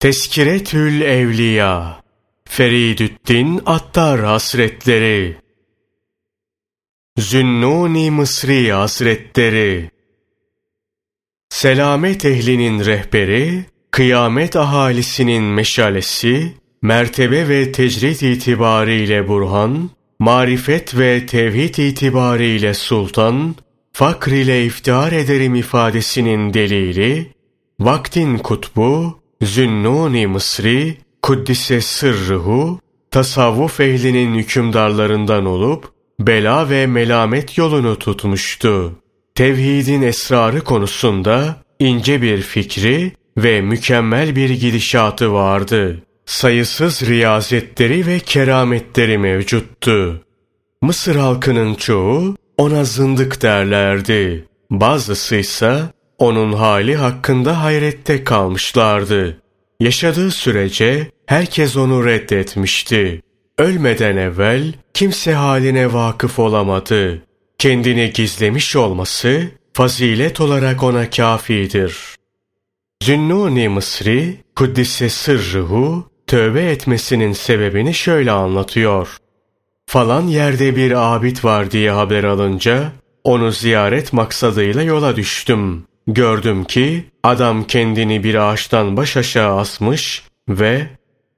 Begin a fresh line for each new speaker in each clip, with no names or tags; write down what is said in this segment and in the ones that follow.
Teskiretül Evliya Feridüddin Attar Hasretleri Zünnuni Mısri Hazretleri Selamet ehlinin rehberi, kıyamet ahalisinin meşalesi, mertebe ve tecrit itibariyle burhan, marifet ve tevhid itibariyle sultan, fakr ile iftihar ederim ifadesinin delili, vaktin kutbu, Zünnuni Mısri, Kuddise sırrıhu, tasavvuf ehlinin hükümdarlarından olup, bela ve melamet yolunu tutmuştu. Tevhidin esrarı konusunda ince bir fikri ve mükemmel bir gidişatı vardı. Sayısız riyazetleri ve kerametleri mevcuttu. Mısır halkının çoğu ona zındık derlerdi. Bazısı ise onun hali hakkında hayrette kalmışlardı. Yaşadığı sürece herkes onu reddetmişti. Ölmeden evvel kimse haline vakıf olamadı. Kendini gizlemiş olması fazilet olarak ona kafidir. Zünnuni Mısri, Kuddise Sırrıhu, tövbe etmesinin sebebini şöyle anlatıyor. Falan yerde bir abid var diye haber alınca, onu ziyaret maksadıyla yola düştüm. Gördüm ki adam kendini bir ağaçtan baş aşağı asmış ve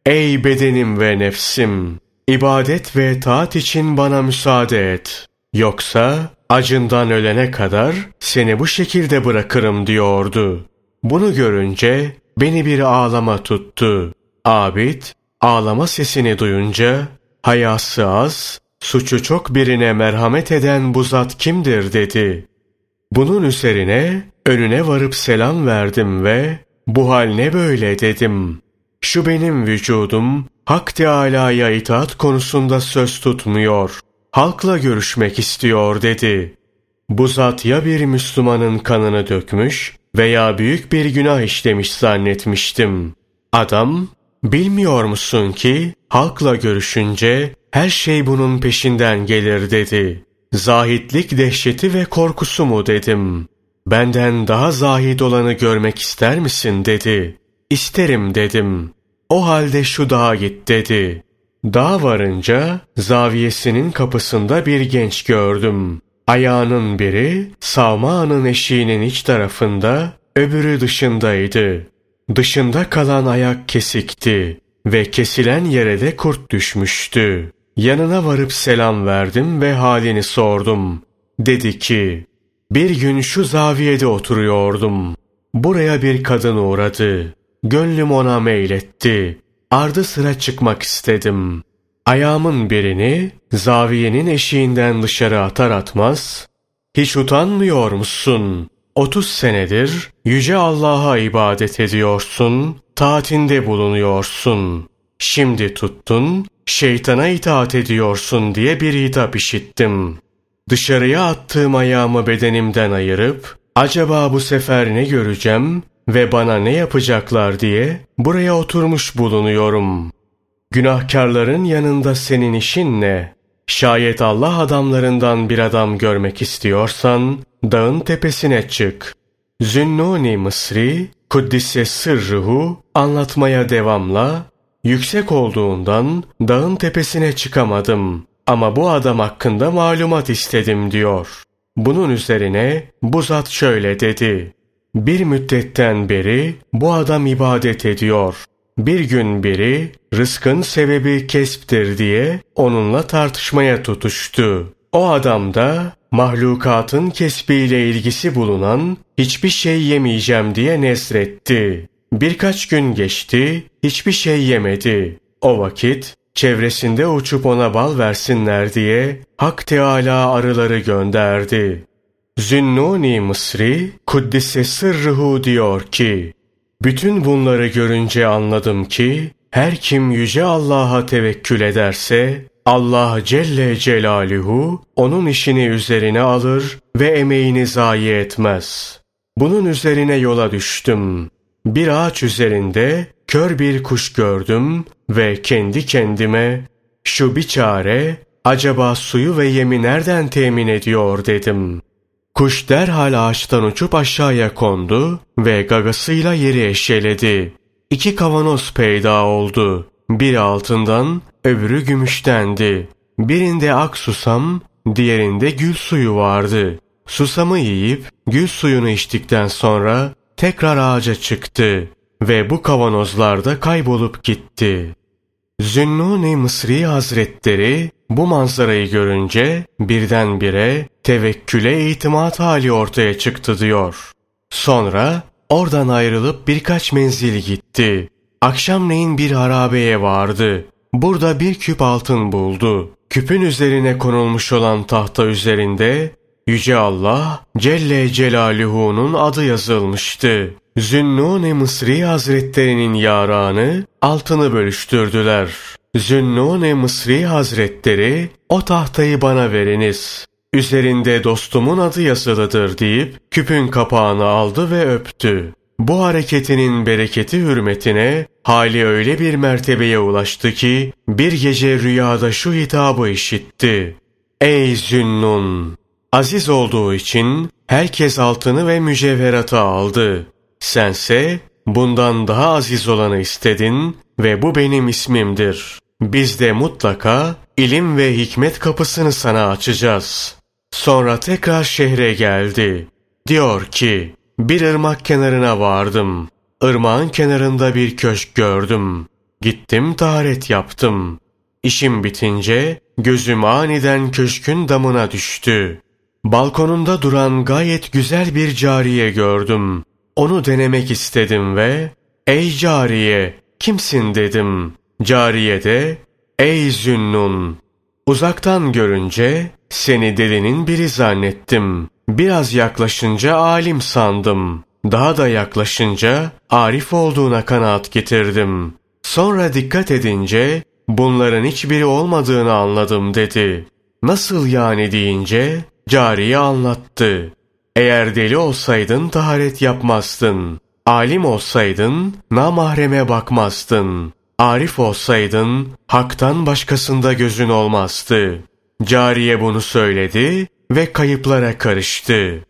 ''Ey bedenim ve nefsim, ibadet ve taat için bana müsaade et. Yoksa acından ölene kadar seni bu şekilde bırakırım.'' diyordu. Bunu görünce beni bir ağlama tuttu. Abid ağlama sesini duyunca hayası az, suçu çok birine merhamet eden bu zat kimdir dedi. Bunun üzerine önüne varıp selam verdim ve bu hal ne böyle dedim. Şu benim vücudum Hak Teâlâ'ya itaat konusunda söz tutmuyor. Halkla görüşmek istiyor dedi. Bu zat ya bir Müslümanın kanını dökmüş veya büyük bir günah işlemiş zannetmiştim. Adam, bilmiyor musun ki halkla görüşünce her şey bunun peşinden gelir dedi. Zahitlik dehşeti ve korkusu mu dedim. Benden daha zahid olanı görmek ister misin dedi. İsterim dedim. O halde şu dağa git dedi. Dağa varınca zaviyesinin kapısında bir genç gördüm. Ayağının biri savmağının eşiğinin iç tarafında, öbürü dışındaydı. Dışında kalan ayak kesikti ve kesilen yere de kurt düşmüştü. Yanına varıp selam verdim ve halini sordum. Dedi ki, bir gün şu zaviyede oturuyordum. Buraya bir kadın uğradı. Gönlüm ona meyletti. Ardı sıra çıkmak istedim. Ayağımın birini zaviyenin eşiğinden dışarı atar atmaz, hiç utanmıyor musun? Otuz senedir yüce Allah'a ibadet ediyorsun, taatinde bulunuyorsun. Şimdi tuttun, şeytana itaat ediyorsun diye bir hitap işittim. Dışarıya attığım ayağımı bedenimden ayırıp, acaba bu sefer ne göreceğim ve bana ne yapacaklar diye buraya oturmuş bulunuyorum. Günahkarların yanında senin işin ne? Şayet Allah adamlarından bir adam görmek istiyorsan, dağın tepesine çık. Zünnuni Mısri, Kuddise sırrıhu anlatmaya devamla, yüksek olduğundan dağın tepesine çıkamadım. Ama bu adam hakkında malumat istedim diyor. Bunun üzerine bu zat şöyle dedi. Bir müddetten beri bu adam ibadet ediyor. Bir gün biri rızkın sebebi kesptir diye onunla tartışmaya tutuştu. O adam da mahlukatın kesbiyle ilgisi bulunan hiçbir şey yemeyeceğim diye nesretti. Birkaç gün geçti, hiçbir şey yemedi. O vakit çevresinde uçup ona bal versinler diye Hak Teâlâ arıları gönderdi. Zünnuni Mısri, Kuddise Sırrıhu diyor ki, bütün bunları görünce anladım ki, her kim Yüce Allah'a tevekkül ederse, Allah Celle Celaluhu onun işini üzerine alır ve emeğini zayi etmez. Bunun üzerine yola düştüm. Bir ağaç üzerinde kör bir kuş gördüm ve kendi kendime şu bir çare acaba suyu ve yemi nereden temin ediyor dedim. Kuş derhal ağaçtan uçup aşağıya kondu ve gagasıyla yeri eşeledi. iki kavanoz peyda oldu. Biri altından, öbürü gümüştendi. Birinde ak susam, diğerinde gül suyu vardı. Susamı yiyip gül suyunu içtikten sonra tekrar ağaca çıktı ve bu kavanozlarda kaybolup gitti. Zünnun-i Mısri Hazretleri bu manzarayı görünce birdenbire tevekküle itimat hali ortaya çıktı diyor. Sonra oradan ayrılıp birkaç menzil gitti. Akşamleyin bir harabeye vardı. Burada bir küp altın buldu. Küpün üzerine konulmuş olan tahta üzerinde Yüce Allah Celle Celaluhu'nun adı yazılmıştı. Zünnun-i Mısri Hazretlerinin yaranı altını bölüştürdüler. Zünnun-i Mısri Hazretleri o tahtayı bana veriniz. Üzerinde dostumun adı yazılıdır deyip küpün kapağını aldı ve öptü. Bu hareketinin bereketi hürmetine hali öyle bir mertebeye ulaştı ki bir gece rüyada şu hitabı işitti. Ey Zünnun! Aziz olduğu için herkes altını ve mücevheratı aldı. Sense bundan daha aziz olanı istedin ve bu benim ismimdir. Biz de mutlaka ilim ve hikmet kapısını sana açacağız. Sonra tekrar şehre geldi. Diyor ki, bir ırmak kenarına vardım. Irmağın kenarında bir köşk gördüm. Gittim taharet yaptım. İşim bitince gözüm aniden köşkün damına düştü. Balkonunda duran gayet güzel bir cariye gördüm. Onu denemek istedim ve ''Ey cariye, kimsin?'' dedim. Cariye de ''Ey Zünnun, uzaktan görünce seni delinin biri zannettim. Biraz yaklaşınca alim sandım. Daha da yaklaşınca arif olduğuna kanaat getirdim. Sonra dikkat edince bunların hiçbiri olmadığını anladım dedi. Nasıl yani deyince cariye anlattı. Eğer deli olsaydın taharet yapmazdın. Alim olsaydın namahreme bakmazdın. Arif olsaydın haktan başkasında gözün olmazdı. Cariye bunu söyledi ve kayıplara karıştı.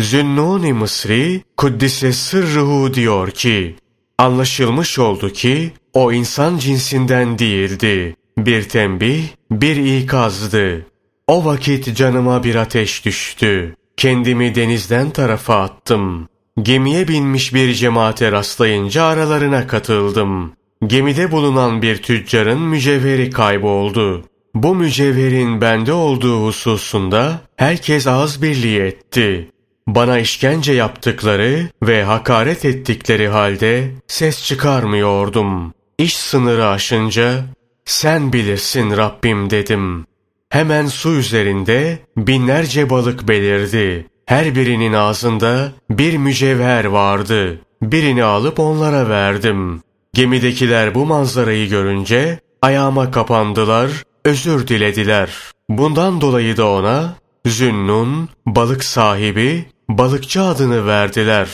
Zünnun-i Mısri Kuddise Sırruhu diyor ki, anlaşılmış oldu ki o insan cinsinden değildi. Bir tembih, bir ikazdı. O vakit canıma bir ateş düştü. Kendimi denizden tarafa attım. Gemiye binmiş bir cemaate rastlayınca aralarına katıldım. Gemide bulunan bir tüccarın mücevheri kayboldu. Bu mücevherin bende olduğu hususunda herkes ağız birliği etti. Bana işkence yaptıkları ve hakaret ettikleri halde ses çıkarmıyordum. İş sınırı aşınca sen bilirsin Rabbim dedim. Hemen su üzerinde binlerce balık belirdi. Her birinin ağzında bir mücevher vardı. Birini alıp onlara verdim. Gemidekiler bu manzarayı görünce ayağıma kapandılar, özür dilediler. Bundan dolayı da ona Zünnun, balık sahibi, balıkçı adını verdiler.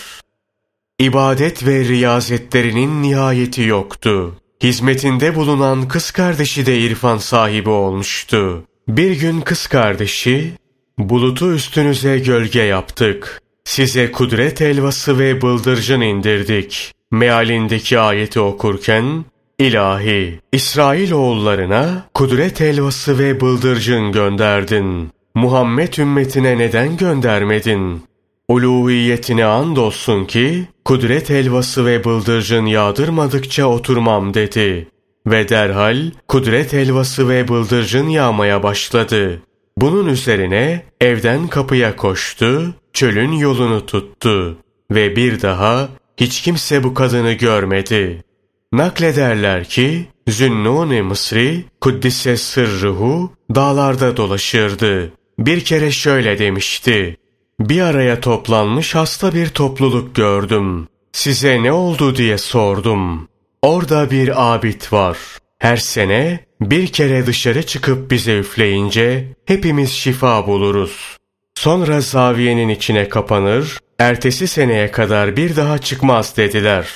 İbadet ve riyazetlerinin nihayeti yoktu. Hizmetinde bulunan kız kardeşi de irfan sahibi olmuştu. Bir gün kız kardeşi, bulutu üstünüze gölge yaptık. Size kudret elvası ve bıldırcın indirdik. Mealindeki ayeti okurken, İlahi, İsrail oğullarına kudret elvası ve bıldırcın gönderdin. Muhammed ümmetine neden göndermedin? Uluhiyetine andolsun ki, kudret elvası ve bıldırcın yağdırmadıkça oturmam dedi. Ve derhal kudret elvası ve bıldırcın yağmaya başladı. Bunun üzerine evden kapıya koştu, çölün yolunu tuttu ve bir daha hiç kimse bu kadını görmedi. Naklederler ki Zünnun-i Mısri Kuddise sırruhu dağlarda dolaşırdı. Bir kere şöyle demişti. Bir araya toplanmış hasta bir topluluk gördüm. Size ne oldu diye sordum. Orada bir abid var. Her sene bir kere dışarı çıkıp bize üfleyince hepimiz şifa buluruz. Sonra zaviyenin içine kapanır, ertesi seneye kadar bir daha çıkmaz dediler.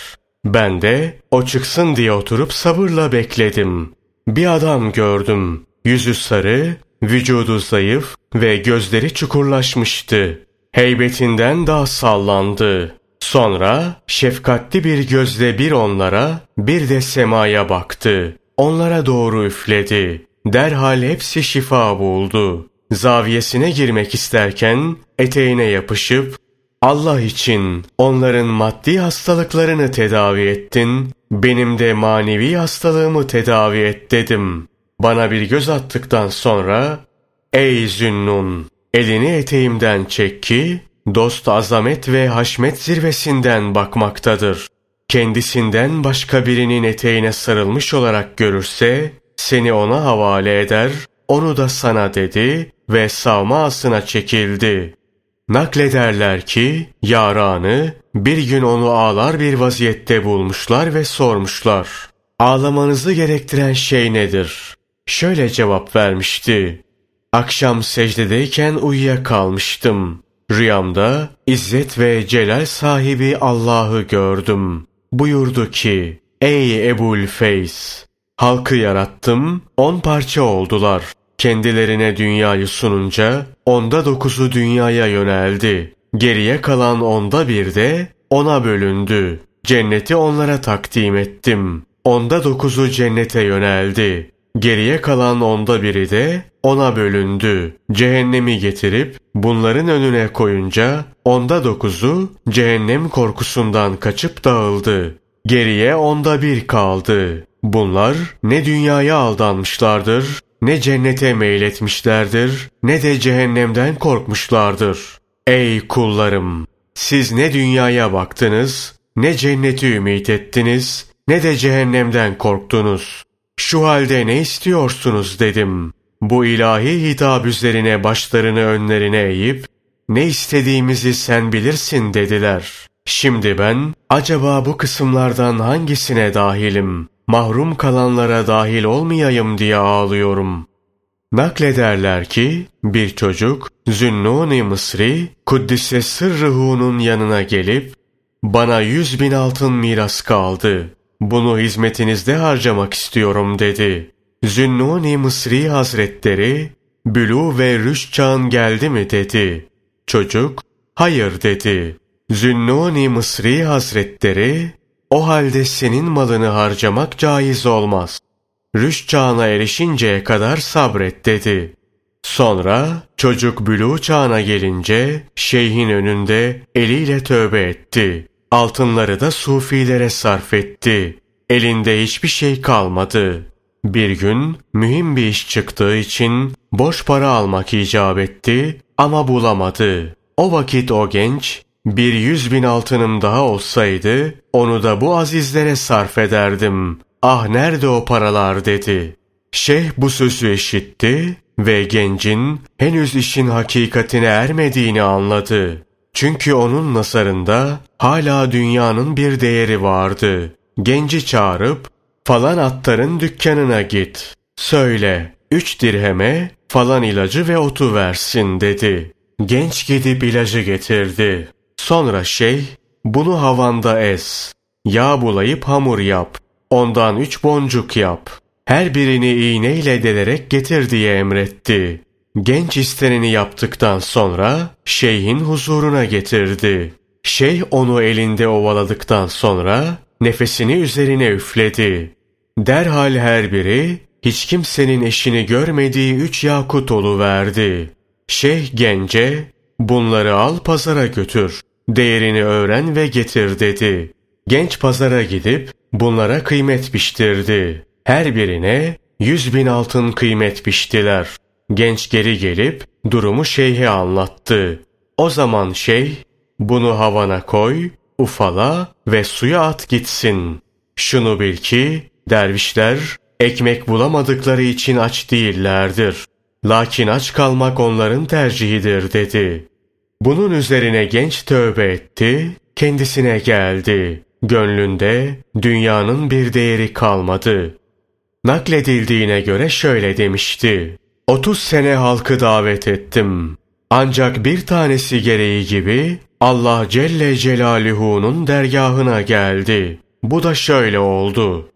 Ben de o çıksın diye oturup sabırla bekledim. Bir adam gördüm. Yüzü sarı, vücudu zayıf ve gözleri çukurlaşmıştı. Heybetinden daha sallandı. Sonra şefkatli bir gözle bir onlara bir de semaya baktı. Onlara doğru üfledi. Derhal hepsi şifa buldu. Zaviyesine girmek isterken eteğine yapışıp Allah için onların maddi hastalıklarını tedavi ettin, benim de manevi hastalığımı tedavi et dedim. Bana bir göz attıktan sonra, ey Zünnun, elini eteğimden çek ki, dost azamet ve haşmet zirvesinden bakmaktadır. Kendisinden başka birinin eteğine sarılmış olarak görürse, seni ona havale eder, onu da sana dedi ve savma asına çekildi. Naklederler ki, yaranı bir gün onu ağlar bir vaziyette bulmuşlar ve sormuşlar. Ağlamanızı gerektiren şey nedir? Şöyle cevap vermişti. Akşam secdedeyken uyuyakalmıştım. Rüyamda İzzet ve Celal sahibi Allah'ı gördüm. Buyurdu ki, Ey Ebul Feys! Halkı yarattım, on parça oldular. Kendilerine dünyayı sununca, onda dokuzu dünyaya yöneldi. Geriye kalan onda bir de ona bölündü. Cenneti onlara takdim ettim. Onda dokuzu cennete yöneldi. Geriye kalan onda biri de ona bölündü. Cehennemi getirip bunların önüne koyunca onda dokuzu cehennem korkusundan kaçıp dağıldı. Geriye onda bir kaldı. Bunlar ne dünyaya aldanmışlardır, ne cennete meyletmişlerdir, ne de cehennemden korkmuşlardır. Ey kullarım! Siz ne dünyaya baktınız, ne cenneti ümit ettiniz, ne de cehennemden korktunuz. Şu halde ne istiyorsunuz dedim. Bu ilahi hitap üzerine başlarını önlerine eğip, ne istediğimizi sen bilirsin dediler. Şimdi ben, acaba bu kısımlardan hangisine dahilim? Mahrum kalanlara dahil olmayayım diye ağlıyorum. Naklederler ki, bir çocuk, Zünnun-i Mısri, Kuddise Sırrıhu'nun yanına gelip, bana yüz bin altın miras kaldı. Bunu hizmetinizde harcamak istiyorum dedi. Zünnuni Mısri Hazretleri, Bülü ve Rüş çağın geldi mi dedi. Çocuk, hayır dedi. Zünnuni Mısri Hazretleri, o halde senin malını harcamak caiz olmaz. Rüş çağına erişinceye kadar sabret dedi. Sonra çocuk bülü çağına gelince şeyhin önünde eliyle tövbe etti. Altınları da sufilere sarf etti. Elinde hiçbir şey kalmadı. Bir gün mühim bir iş çıktığı için boş para almak icap etti ama bulamadı. O vakit o genç bir yüz bin altınım daha olsaydı onu da bu azizlere sarf ederdim. Ah nerede o paralar dedi. Şeyh bu sözü işitti ve gencin henüz işin hakikatine ermediğini anladı. Çünkü onun nasarında hala dünyanın bir değeri vardı. Genci çağırıp falan attarın dükkanına git. Söyle üç dirheme falan ilacı ve otu versin dedi. Genç gidip ilacı getirdi. Sonra şey bunu havanda es. Yağ bulayıp hamur yap. Ondan üç boncuk yap. Her birini iğneyle delerek getir diye emretti. Genç isteneni yaptıktan sonra şeyhin huzuruna getirdi. Şeyh onu elinde ovaladıktan sonra nefesini üzerine üfledi. Derhal her biri hiç kimsenin eşini görmediği üç yakut verdi. Şeyh gence bunları al pazara götür. Değerini öğren ve getir dedi. Genç pazara gidip bunlara kıymet biçtirdi. Her birine yüz bin altın kıymet biçtiler. Genç geri gelip durumu şeyhe anlattı. O zaman şeyh bunu havana koy, ufala ve suya at gitsin. Şunu bil ki dervişler ekmek bulamadıkları için aç değillerdir. Lakin aç kalmak onların tercihidir dedi. Bunun üzerine genç tövbe etti, kendisine geldi. Gönlünde dünyanın bir değeri kalmadı. Nakledildiğine göre şöyle demişti. 30 sene halkı davet ettim. Ancak bir tanesi gereği gibi Allah Celle Celaluhu'nun dergahına geldi. Bu da şöyle oldu.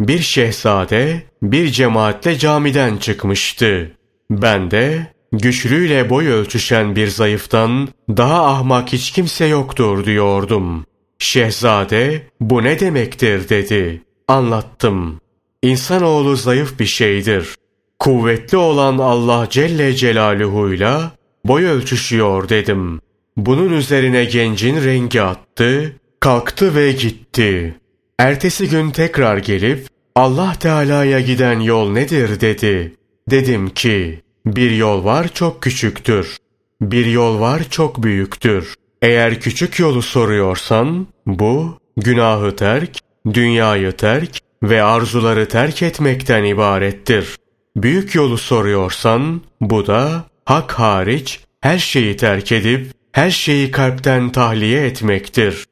Bir şehzade bir cemaatle camiden çıkmıştı. Ben de güçlüyle boy ölçüşen bir zayıftan daha ahmak hiç kimse yoktur diyordum. Şehzade bu ne demektir dedi. Anlattım. İnsanoğlu zayıf bir şeydir. Kuvvetli olan Allah Celle Celaluhu'yla boy ölçüşüyor dedim. Bunun üzerine gencin rengi attı, kalktı ve gitti. Ertesi gün tekrar gelip Allah Teala'ya giden yol nedir dedi. Dedim ki bir yol var çok küçüktür. Bir yol var çok büyüktür. Eğer küçük yolu soruyorsan bu günahı terk, dünyayı terk ve arzuları terk etmekten ibarettir. Büyük yolu soruyorsan bu da hak hariç her şeyi terk edip her şeyi kalpten tahliye etmektir.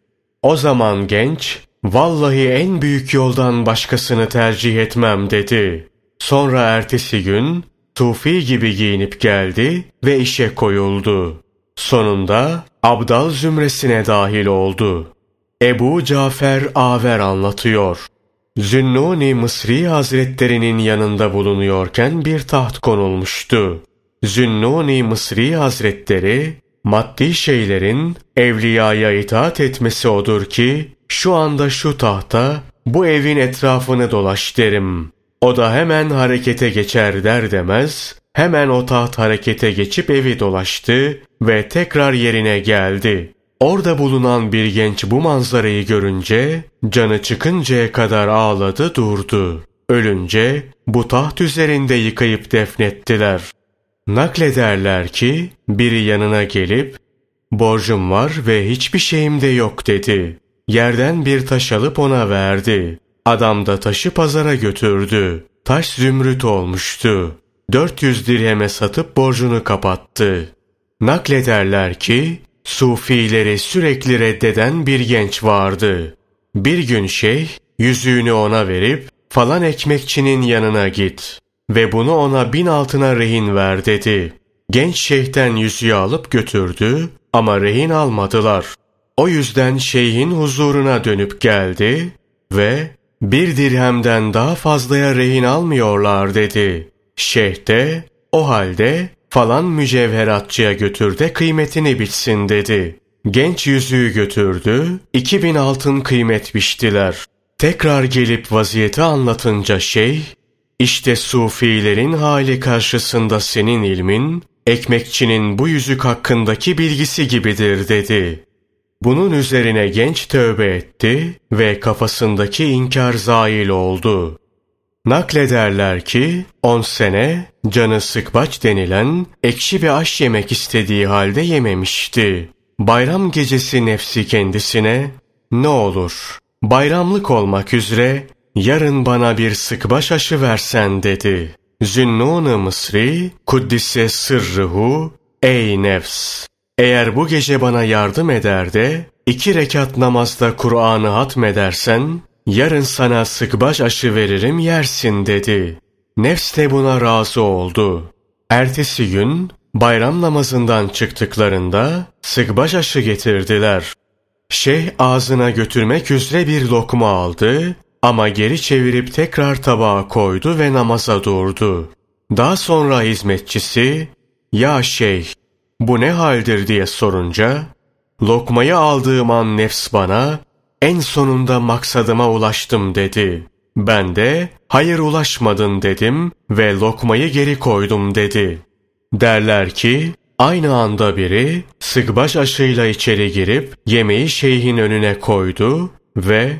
O zaman genç, vallahi en büyük yoldan başkasını tercih etmem dedi. Sonra ertesi gün Tufi gibi giyinip geldi ve işe koyuldu. Sonunda Abdal zümresine dahil oldu. Ebu Cafer Aver anlatıyor. Zünnuni Mısri Hazretlerinin yanında bulunuyorken bir taht konulmuştu. Zünnuni Mısri Hazretleri, maddi şeylerin evliyaya itaat etmesi odur ki, şu anda şu tahta, bu evin etrafını dolaş derim. O da hemen harekete geçer der demez, hemen o taht harekete geçip evi dolaştı ve tekrar yerine geldi. Orada bulunan bir genç bu manzarayı görünce canı çıkıncaya kadar ağladı durdu. Ölünce bu taht üzerinde yıkayıp defnettiler. Naklederler ki biri yanına gelip borcum var ve hiçbir şeyim de yok dedi. Yerden bir taş alıp ona verdi. Adam da taşı pazara götürdü. Taş zümrüt olmuştu. 400 dirheme satıp borcunu kapattı. Naklederler ki Sufileri sürekli reddeden bir genç vardı. Bir gün şeyh yüzüğünü ona verip falan ekmekçinin yanına git ve bunu ona bin altına rehin ver dedi. Genç şeyhten yüzüğü alıp götürdü ama rehin almadılar. O yüzden şeyhin huzuruna dönüp geldi ve bir dirhemden daha fazlaya rehin almıyorlar dedi. Şeyh de o halde falan mücevheratçıya götür de kıymetini biçsin dedi. Genç yüzüğü götürdü, iki bin altın kıymet biçtiler. Tekrar gelip vaziyeti anlatınca şey, işte sufilerin hali karşısında senin ilmin, ekmekçinin bu yüzük hakkındaki bilgisi gibidir dedi. Bunun üzerine genç tövbe etti ve kafasındaki inkar zail oldu. Naklederler ki on sene canı sıkbaç denilen ekşi bir aş yemek istediği halde yememişti. Bayram gecesi nefsi kendisine ne olur bayramlık olmak üzere yarın bana bir sıkbaş aşı versen dedi. Zünnun-ı Mısri Kuddise sırrıhu ey nefs eğer bu gece bana yardım eder de iki rekat namazda Kur'an'ı hatmedersen yarın sana sıkbaş aşı veririm yersin dedi. Nefs de buna razı oldu. Ertesi gün bayram namazından çıktıklarında sıkbaş aşı getirdiler. Şeyh ağzına götürmek üzere bir lokma aldı ama geri çevirip tekrar tabağa koydu ve namaza durdu. Daha sonra hizmetçisi, ''Ya şeyh, bu ne haldir?'' diye sorunca, lokmayı aldığım an nefs bana, en sonunda maksadıma ulaştım dedi. Ben de hayır ulaşmadın dedim ve lokmayı geri koydum dedi. Derler ki aynı anda biri sıkbaş aşıyla içeri girip yemeği şeyhin önüne koydu ve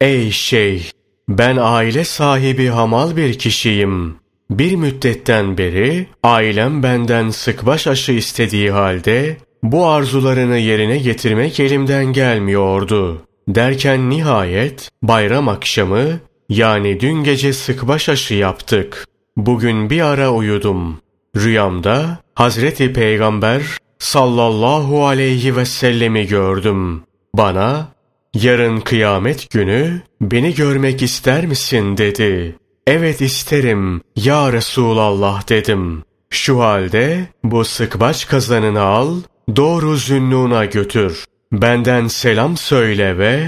''Ey şeyh ben aile sahibi hamal bir kişiyim. Bir müddetten beri ailem benden sıkbaş aşı istediği halde bu arzularını yerine getirmek elimden gelmiyordu. Derken nihayet bayram akşamı yani dün gece sıkbaş aşı yaptık. Bugün bir ara uyudum. Rüyamda Hazreti Peygamber sallallahu aleyhi ve sellemi gördüm. Bana yarın kıyamet günü beni görmek ister misin dedi. Evet isterim ya Resulallah dedim. Şu halde bu sıkbaç kazanını al doğru zünnuna götür. Benden selam söyle ve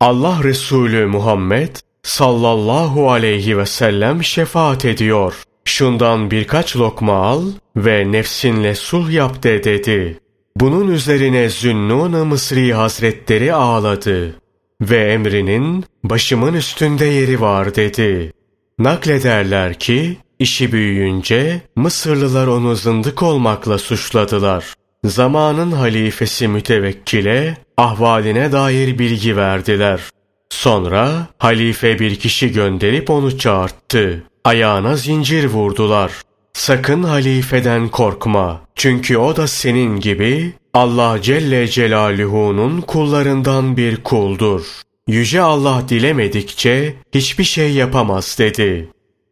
Allah Resulü Muhammed sallallahu aleyhi ve sellem şefaat ediyor. Şundan birkaç lokma al ve nefsinle sulh yap de dedi. Bunun üzerine Zünnun-ı Mısri Hazretleri ağladı ve emrinin başımın üstünde yeri var dedi. Naklederler ki işi büyüyünce Mısırlılar onu zındık olmakla suçladılar. Zamanın halifesi mütevekkile ahvaline dair bilgi verdiler. Sonra halife bir kişi gönderip onu çağırttı. Ayağına zincir vurdular. Sakın halifeden korkma. Çünkü o da senin gibi Allah Celle Celaluhu'nun kullarından bir kuldur. Yüce Allah dilemedikçe hiçbir şey yapamaz dedi.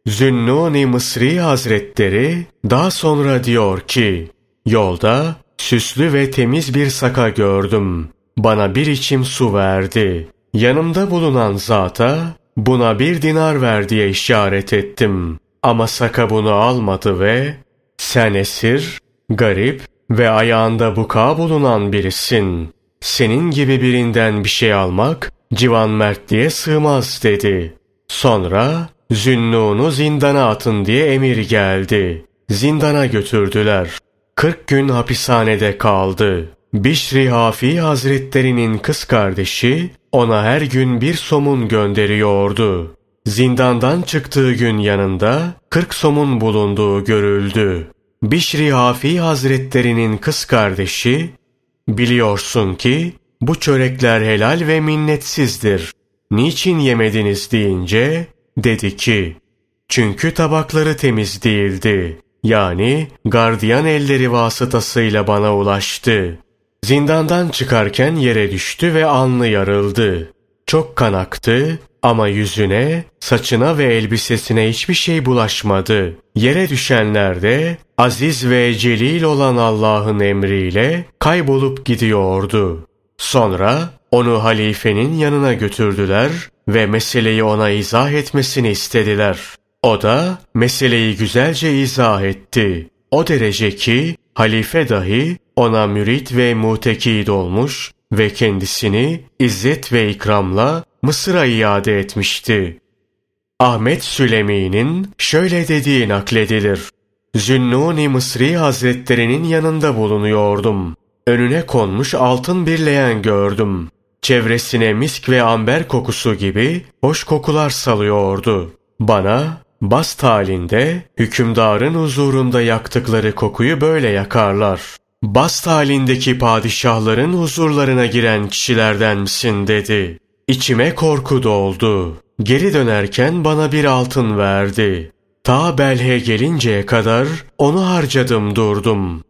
Zünnuni Mısri Hazretleri daha sonra diyor ki, Yolda süslü ve temiz bir saka gördüm. Bana bir içim su verdi. Yanımda bulunan zata buna bir dinar ver diye işaret ettim. Ama Saka bunu almadı ve sen esir, garip ve ayağında buka bulunan birisin. Senin gibi birinden bir şey almak civan mertliğe sığmaz dedi. Sonra Zünnun'u zindana atın diye emir geldi. Zindana götürdüler. Kırk gün hapishanede kaldı. Bişri Hafi Hazretlerinin kız kardeşi ona her gün bir somun gönderiyordu. Zindandan çıktığı gün yanında kırk somun bulunduğu görüldü. Bişri Hafi Hazretlerinin kız kardeşi, biliyorsun ki bu çörekler helal ve minnetsizdir. Niçin yemediniz deyince, dedi ki, çünkü tabakları temiz değildi. Yani gardiyan elleri vasıtasıyla bana ulaştı. Zindandan çıkarken yere düştü ve alnı yarıldı. Çok kan aktı ama yüzüne, saçına ve elbisesine hiçbir şey bulaşmadı. Yere düşenler de aziz ve celil olan Allah'ın emriyle kaybolup gidiyordu. Sonra onu halifenin yanına götürdüler ve meseleyi ona izah etmesini istediler. O da meseleyi güzelce izah etti. O derece ki halife dahi ona mürit ve mutekid olmuş ve kendisini izzet ve ikramla Mısır'a iade etmişti. Ahmet Sülemi'nin şöyle dediği nakledilir. Zünnuni Mısri Hazretlerinin yanında bulunuyordum. Önüne konmuş altın bir leğen gördüm. Çevresine misk ve amber kokusu gibi hoş kokular salıyordu. Bana bast halinde hükümdarın huzurunda yaktıkları kokuyu böyle yakarlar. Bast halindeki padişahların huzurlarına giren kişilerden misin dedi. İçime korku doldu. Geri dönerken bana bir altın verdi. Ta Belhe gelinceye kadar onu harcadım durdum.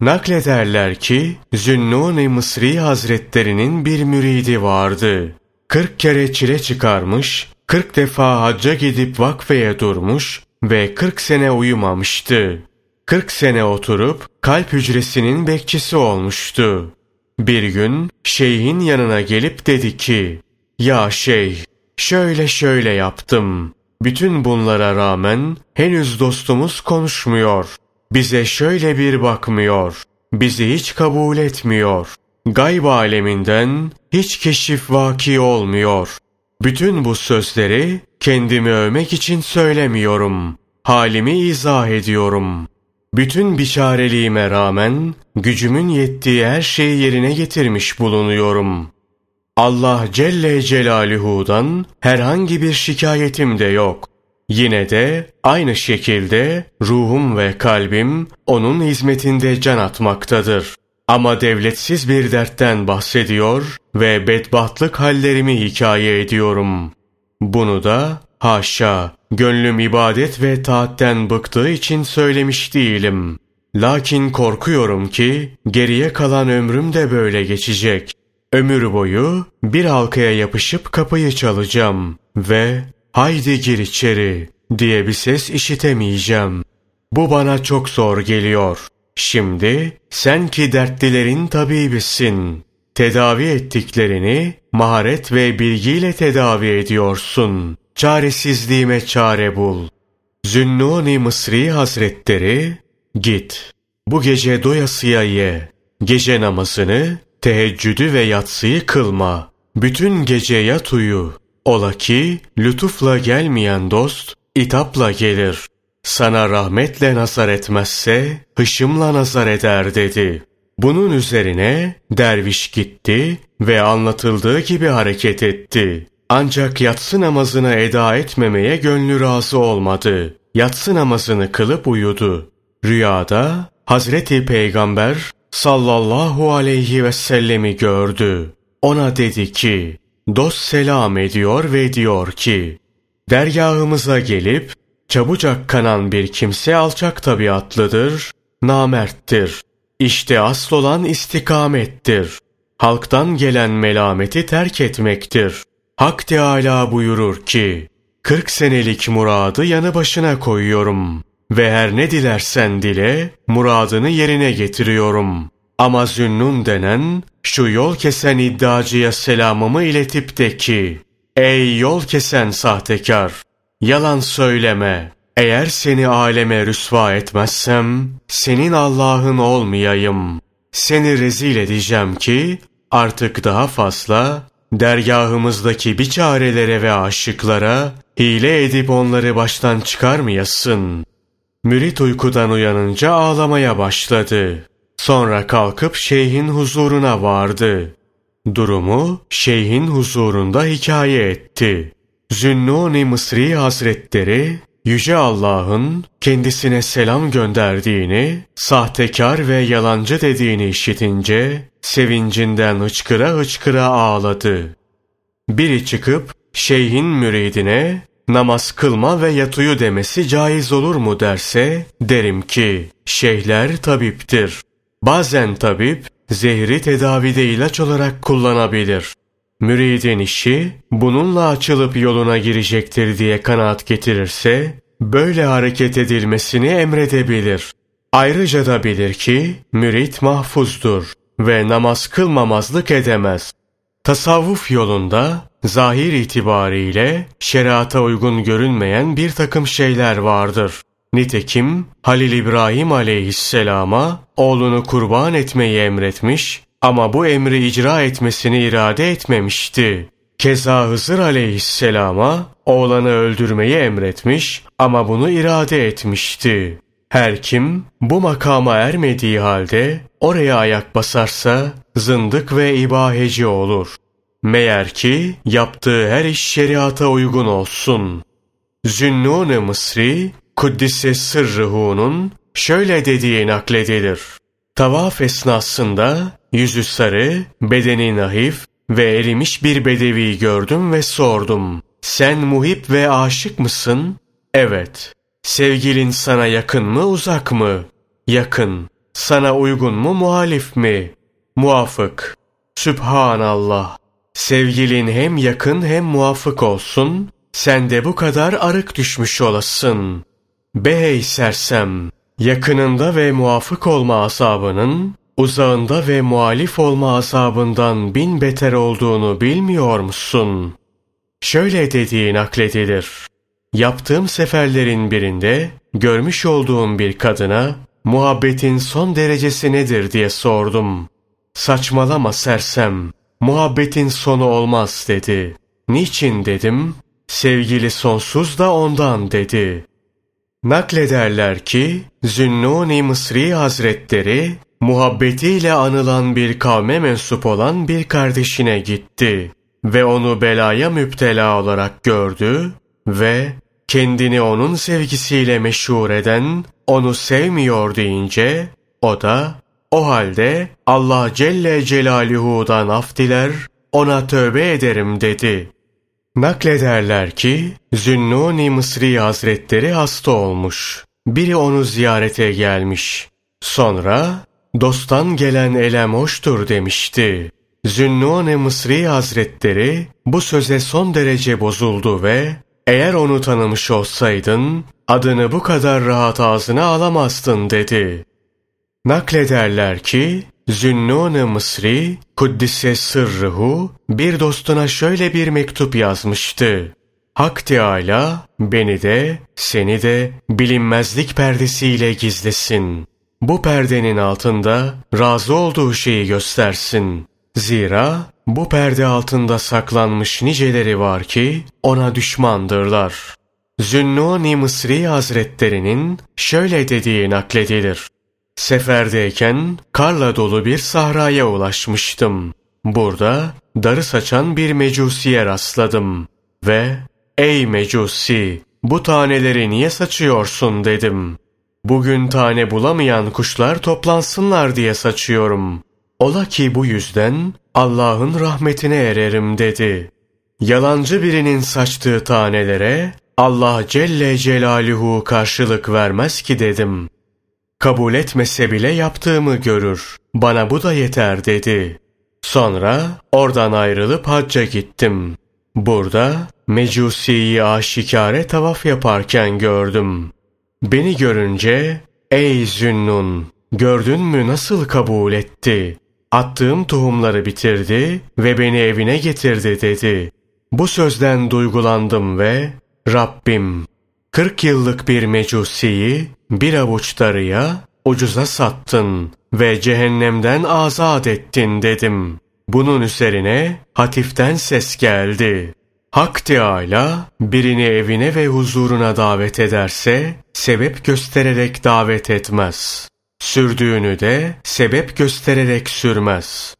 Naklederler ki Zünnun-i Mısri Hazretlerinin bir müridi vardı. Kırk kere çile çıkarmış, kırk defa hacca gidip vakfeye durmuş ve kırk sene uyumamıştı. Kırk sene oturup kalp hücresinin bekçisi olmuştu. Bir gün şeyhin yanına gelip dedi ki, Ya şeyh, şöyle şöyle yaptım. Bütün bunlara rağmen henüz dostumuz konuşmuyor. Bize şöyle bir bakmıyor. Bizi hiç kabul etmiyor. Gayb aleminden hiç keşif vaki olmuyor. Bütün bu sözleri kendimi övmek için söylemiyorum. Halimi izah ediyorum. Bütün biçareliğime rağmen gücümün yettiği her şeyi yerine getirmiş bulunuyorum. Allah Celle Celaluhu'dan herhangi bir şikayetim de yok. Yine de aynı şekilde ruhum ve kalbim onun hizmetinde can atmaktadır. Ama devletsiz bir dertten bahsediyor ve bedbahtlık hallerimi hikaye ediyorum. Bunu da haşa gönlüm ibadet ve taatten bıktığı için söylemiş değilim. Lakin korkuyorum ki geriye kalan ömrüm de böyle geçecek. Ömür boyu bir halkaya yapışıp kapıyı çalacağım ve haydi gir içeri diye bir ses işitemeyeceğim. Bu bana çok zor geliyor. Şimdi sen ki dertlilerin tabibisin. Tedavi ettiklerini maharet ve bilgiyle tedavi ediyorsun. Çaresizliğime çare bul. Zünnuni Mısri Hazretleri, git. Bu gece doyasıya ye. Gece namazını, teheccüdü ve yatsıyı kılma. Bütün gece yat uyu. Ola ki lütufla gelmeyen dost itapla gelir. Sana rahmetle nazar etmezse hışımla nazar eder dedi. Bunun üzerine derviş gitti ve anlatıldığı gibi hareket etti. Ancak yatsı namazını eda etmemeye gönlü razı olmadı. Yatsı namazını kılıp uyudu. Rüyada Hazreti Peygamber sallallahu aleyhi ve sellemi gördü. Ona dedi ki, dost selam ediyor ve diyor ki, dergahımıza gelip çabucak kanan bir kimse alçak tabiatlıdır, namerttir. İşte asıl olan istikamettir. Halktan gelen melameti terk etmektir. Hak Teâlâ buyurur ki, 40 senelik muradı yanı başına koyuyorum ve her ne dilersen dile, muradını yerine getiriyorum. Ama Zünnun denen, şu yol kesen iddiacıya selamımı iletip de ki, Ey yol kesen sahtekar! Yalan söyleme. Eğer seni aleme rüsva etmezsem, senin Allah'ın olmayayım. Seni rezil edeceğim ki, artık daha fazla, dergahımızdaki biçarelere ve aşıklara, hile edip onları baştan çıkarmayasın. Mürit uykudan uyanınca ağlamaya başladı. Sonra kalkıp şeyhin huzuruna vardı. Durumu şeyhin huzurunda hikaye etti. Zünnuni Mısri Hazretleri, Yüce Allah'ın kendisine selam gönderdiğini, sahtekar ve yalancı dediğini işitince, sevincinden hıçkıra hıçkıra ağladı. Biri çıkıp, şeyhin müridine, namaz kılma ve yatıyor demesi caiz olur mu derse, derim ki, şeyhler tabiptir. Bazen tabip, zehri tedavide ilaç olarak kullanabilir. Müridin işi, bununla açılıp yoluna girecektir diye kanaat getirirse, böyle hareket edilmesini emredebilir. Ayrıca da bilir ki, mürit mahfuzdur ve namaz kılmamazlık edemez. Tasavvuf yolunda zahir itibariyle şeriata uygun görünmeyen bir takım şeyler vardır. Nitekim Halil İbrahim aleyhisselama oğlunu kurban etmeyi emretmiş ama bu emri icra etmesini irade etmemişti. Keza Hızır aleyhisselama oğlanı öldürmeyi emretmiş ama bunu irade etmişti. Her kim bu makama ermediği halde oraya ayak basarsa zındık ve ibaheci olur. Meğer ki yaptığı her iş şeriata uygun olsun. Zünnun-ı Mısri, Kuddise Sırrıhu'nun şöyle dediği nakledilir. Tavaf esnasında yüzü sarı, bedeni nahif ve erimiş bir bedevi gördüm ve sordum. Sen muhip ve aşık mısın? Evet. Sevgilin sana yakın mı uzak mı? Yakın. Sana uygun mu muhalif mi? Muafık. Sübhanallah. Sevgilin hem yakın hem muafık olsun, sen de bu kadar arık düşmüş olasın. Bey sersem, yakınında ve muafık olma asabının, uzağında ve muhalif olma asabından bin beter olduğunu bilmiyor musun? Şöyle dediği nakledilir. Yaptığım seferlerin birinde görmüş olduğum bir kadına muhabbetin son derecesi nedir diye sordum. Saçmalama sersem, muhabbetin sonu olmaz dedi. Niçin dedim, sevgili sonsuz da ondan dedi. Naklederler ki, Zünnuni Mısri Hazretleri, muhabbetiyle anılan bir kavme mensup olan bir kardeşine gitti ve onu belaya müptela olarak gördü ve kendini onun sevgisiyle meşhur eden, onu sevmiyor deyince, o da o halde Allah Celle Celaluhu'dan af diler, ona tövbe ederim dedi. Naklederler ki Zünnuni Mısri Hazretleri hasta olmuş. Biri onu ziyarete gelmiş. Sonra dosttan gelen elem hoştur demişti. Zünnuni Mısri Hazretleri bu söze son derece bozuldu ve eğer onu tanımış olsaydın adını bu kadar rahat ağzına alamazdın dedi. Naklederler ki Zünnun-ı Mısri Kuddise Sırrıhu bir dostuna şöyle bir mektup yazmıştı. Hak Teâlâ beni de seni de bilinmezlik perdesiyle gizlesin. Bu perdenin altında razı olduğu şeyi göstersin. Zira bu perde altında saklanmış niceleri var ki ona düşmandırlar. Zünnuni Mısri Hazretlerinin şöyle dediği nakledilir. Seferdeyken karla dolu bir sahraya ulaşmıştım. Burada darı saçan bir mecusiye rastladım ve ''Ey mecusi, bu taneleri niye saçıyorsun?'' dedim. ''Bugün tane bulamayan kuşlar toplansınlar diye saçıyorum. Ola ki bu yüzden Allah'ın rahmetine ererim.'' dedi. Yalancı birinin saçtığı tanelere Allah Celle Celaluhu karşılık vermez ki dedim. Kabul etmese bile yaptığımı görür. Bana bu da yeter dedi. Sonra oradan ayrılıp hacca gittim. Burada Mecusi'yi aşikare tavaf yaparken gördüm. Beni görünce, ey Zünnun, gördün mü nasıl kabul etti? Attığım tohumları bitirdi ve beni evine getirdi dedi. Bu sözden duygulandım ve Rabbim, 40 yıllık bir mecusiyi bir avuç darıya ucuza sattın ve cehennemden azat ettin dedim. Bunun üzerine hatiften ses geldi. Hak Teâlâ birini evine ve huzuruna davet ederse sebep göstererek davet etmez. Sürdüğünü de sebep göstererek sürmez.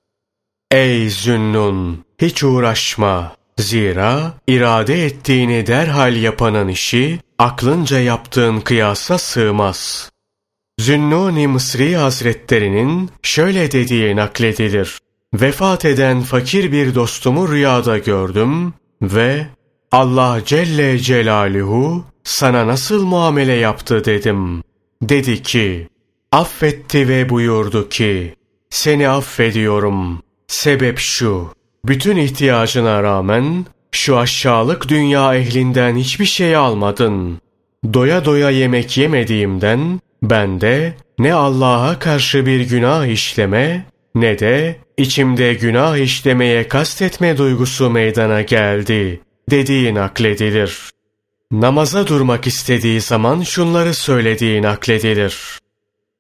Ey Zünnun! Hiç uğraşma. Zira irade ettiğini derhal yapanın işi aklınca yaptığın kıyasa sığmaz. Zünnuni Mısri Hazretlerinin şöyle dediği nakledilir. Vefat eden fakir bir dostumu rüyada gördüm ve Allah Celle Celaluhu sana nasıl muamele yaptı dedim. Dedi ki, affetti ve buyurdu ki, seni affediyorum. Sebep şu, bütün ihtiyacına rağmen şu aşağılık dünya ehlinden hiçbir şey almadın. Doya doya yemek yemediğimden ben de ne Allah'a karşı bir günah işleme ne de içimde günah işlemeye kastetme duygusu meydana geldi dediği nakledilir. Namaza durmak istediği zaman şunları söylediği nakledilir.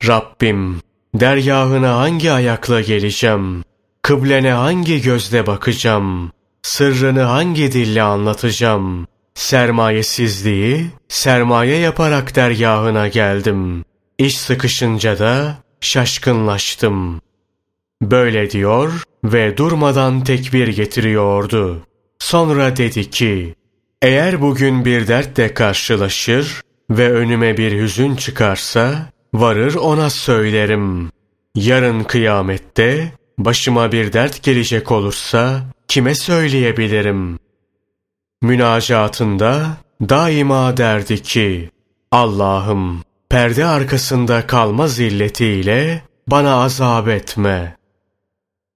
Rabbim, dergahına hangi ayakla geleceğim? Kıblene hangi gözle bakacağım? Sırrını hangi dille anlatacağım? Sermayesizliği, sermaye yaparak dergahına geldim. İş sıkışınca da şaşkınlaştım. Böyle diyor ve durmadan tekbir getiriyordu. Sonra dedi ki, eğer bugün bir dertle karşılaşır ve önüme bir hüzün çıkarsa, varır ona söylerim. Yarın kıyamette başıma bir dert gelecek olursa kime söyleyebilirim? Münacatında daima derdi ki, Allah'ım perde arkasında kalma zilletiyle bana azap etme.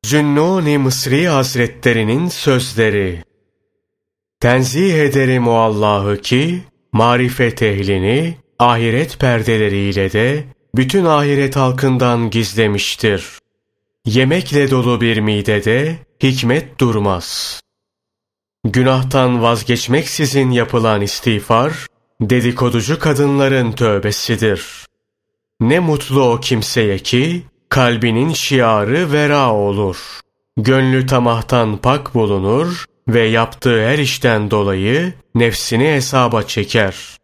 Zünnuni Mısri Hazretlerinin sözleri Tenzih ederim o Allah'ı ki, marifet ehlini, ahiret perdeleriyle de bütün ahiret halkından gizlemiştir. Yemekle dolu bir midede hikmet durmaz. Günahtan vazgeçmeksizin yapılan istiğfar, dedikoducu kadınların tövbesidir. Ne mutlu o kimseye ki, kalbinin şiarı vera olur. Gönlü tamahtan pak bulunur ve yaptığı her işten dolayı nefsini hesaba çeker.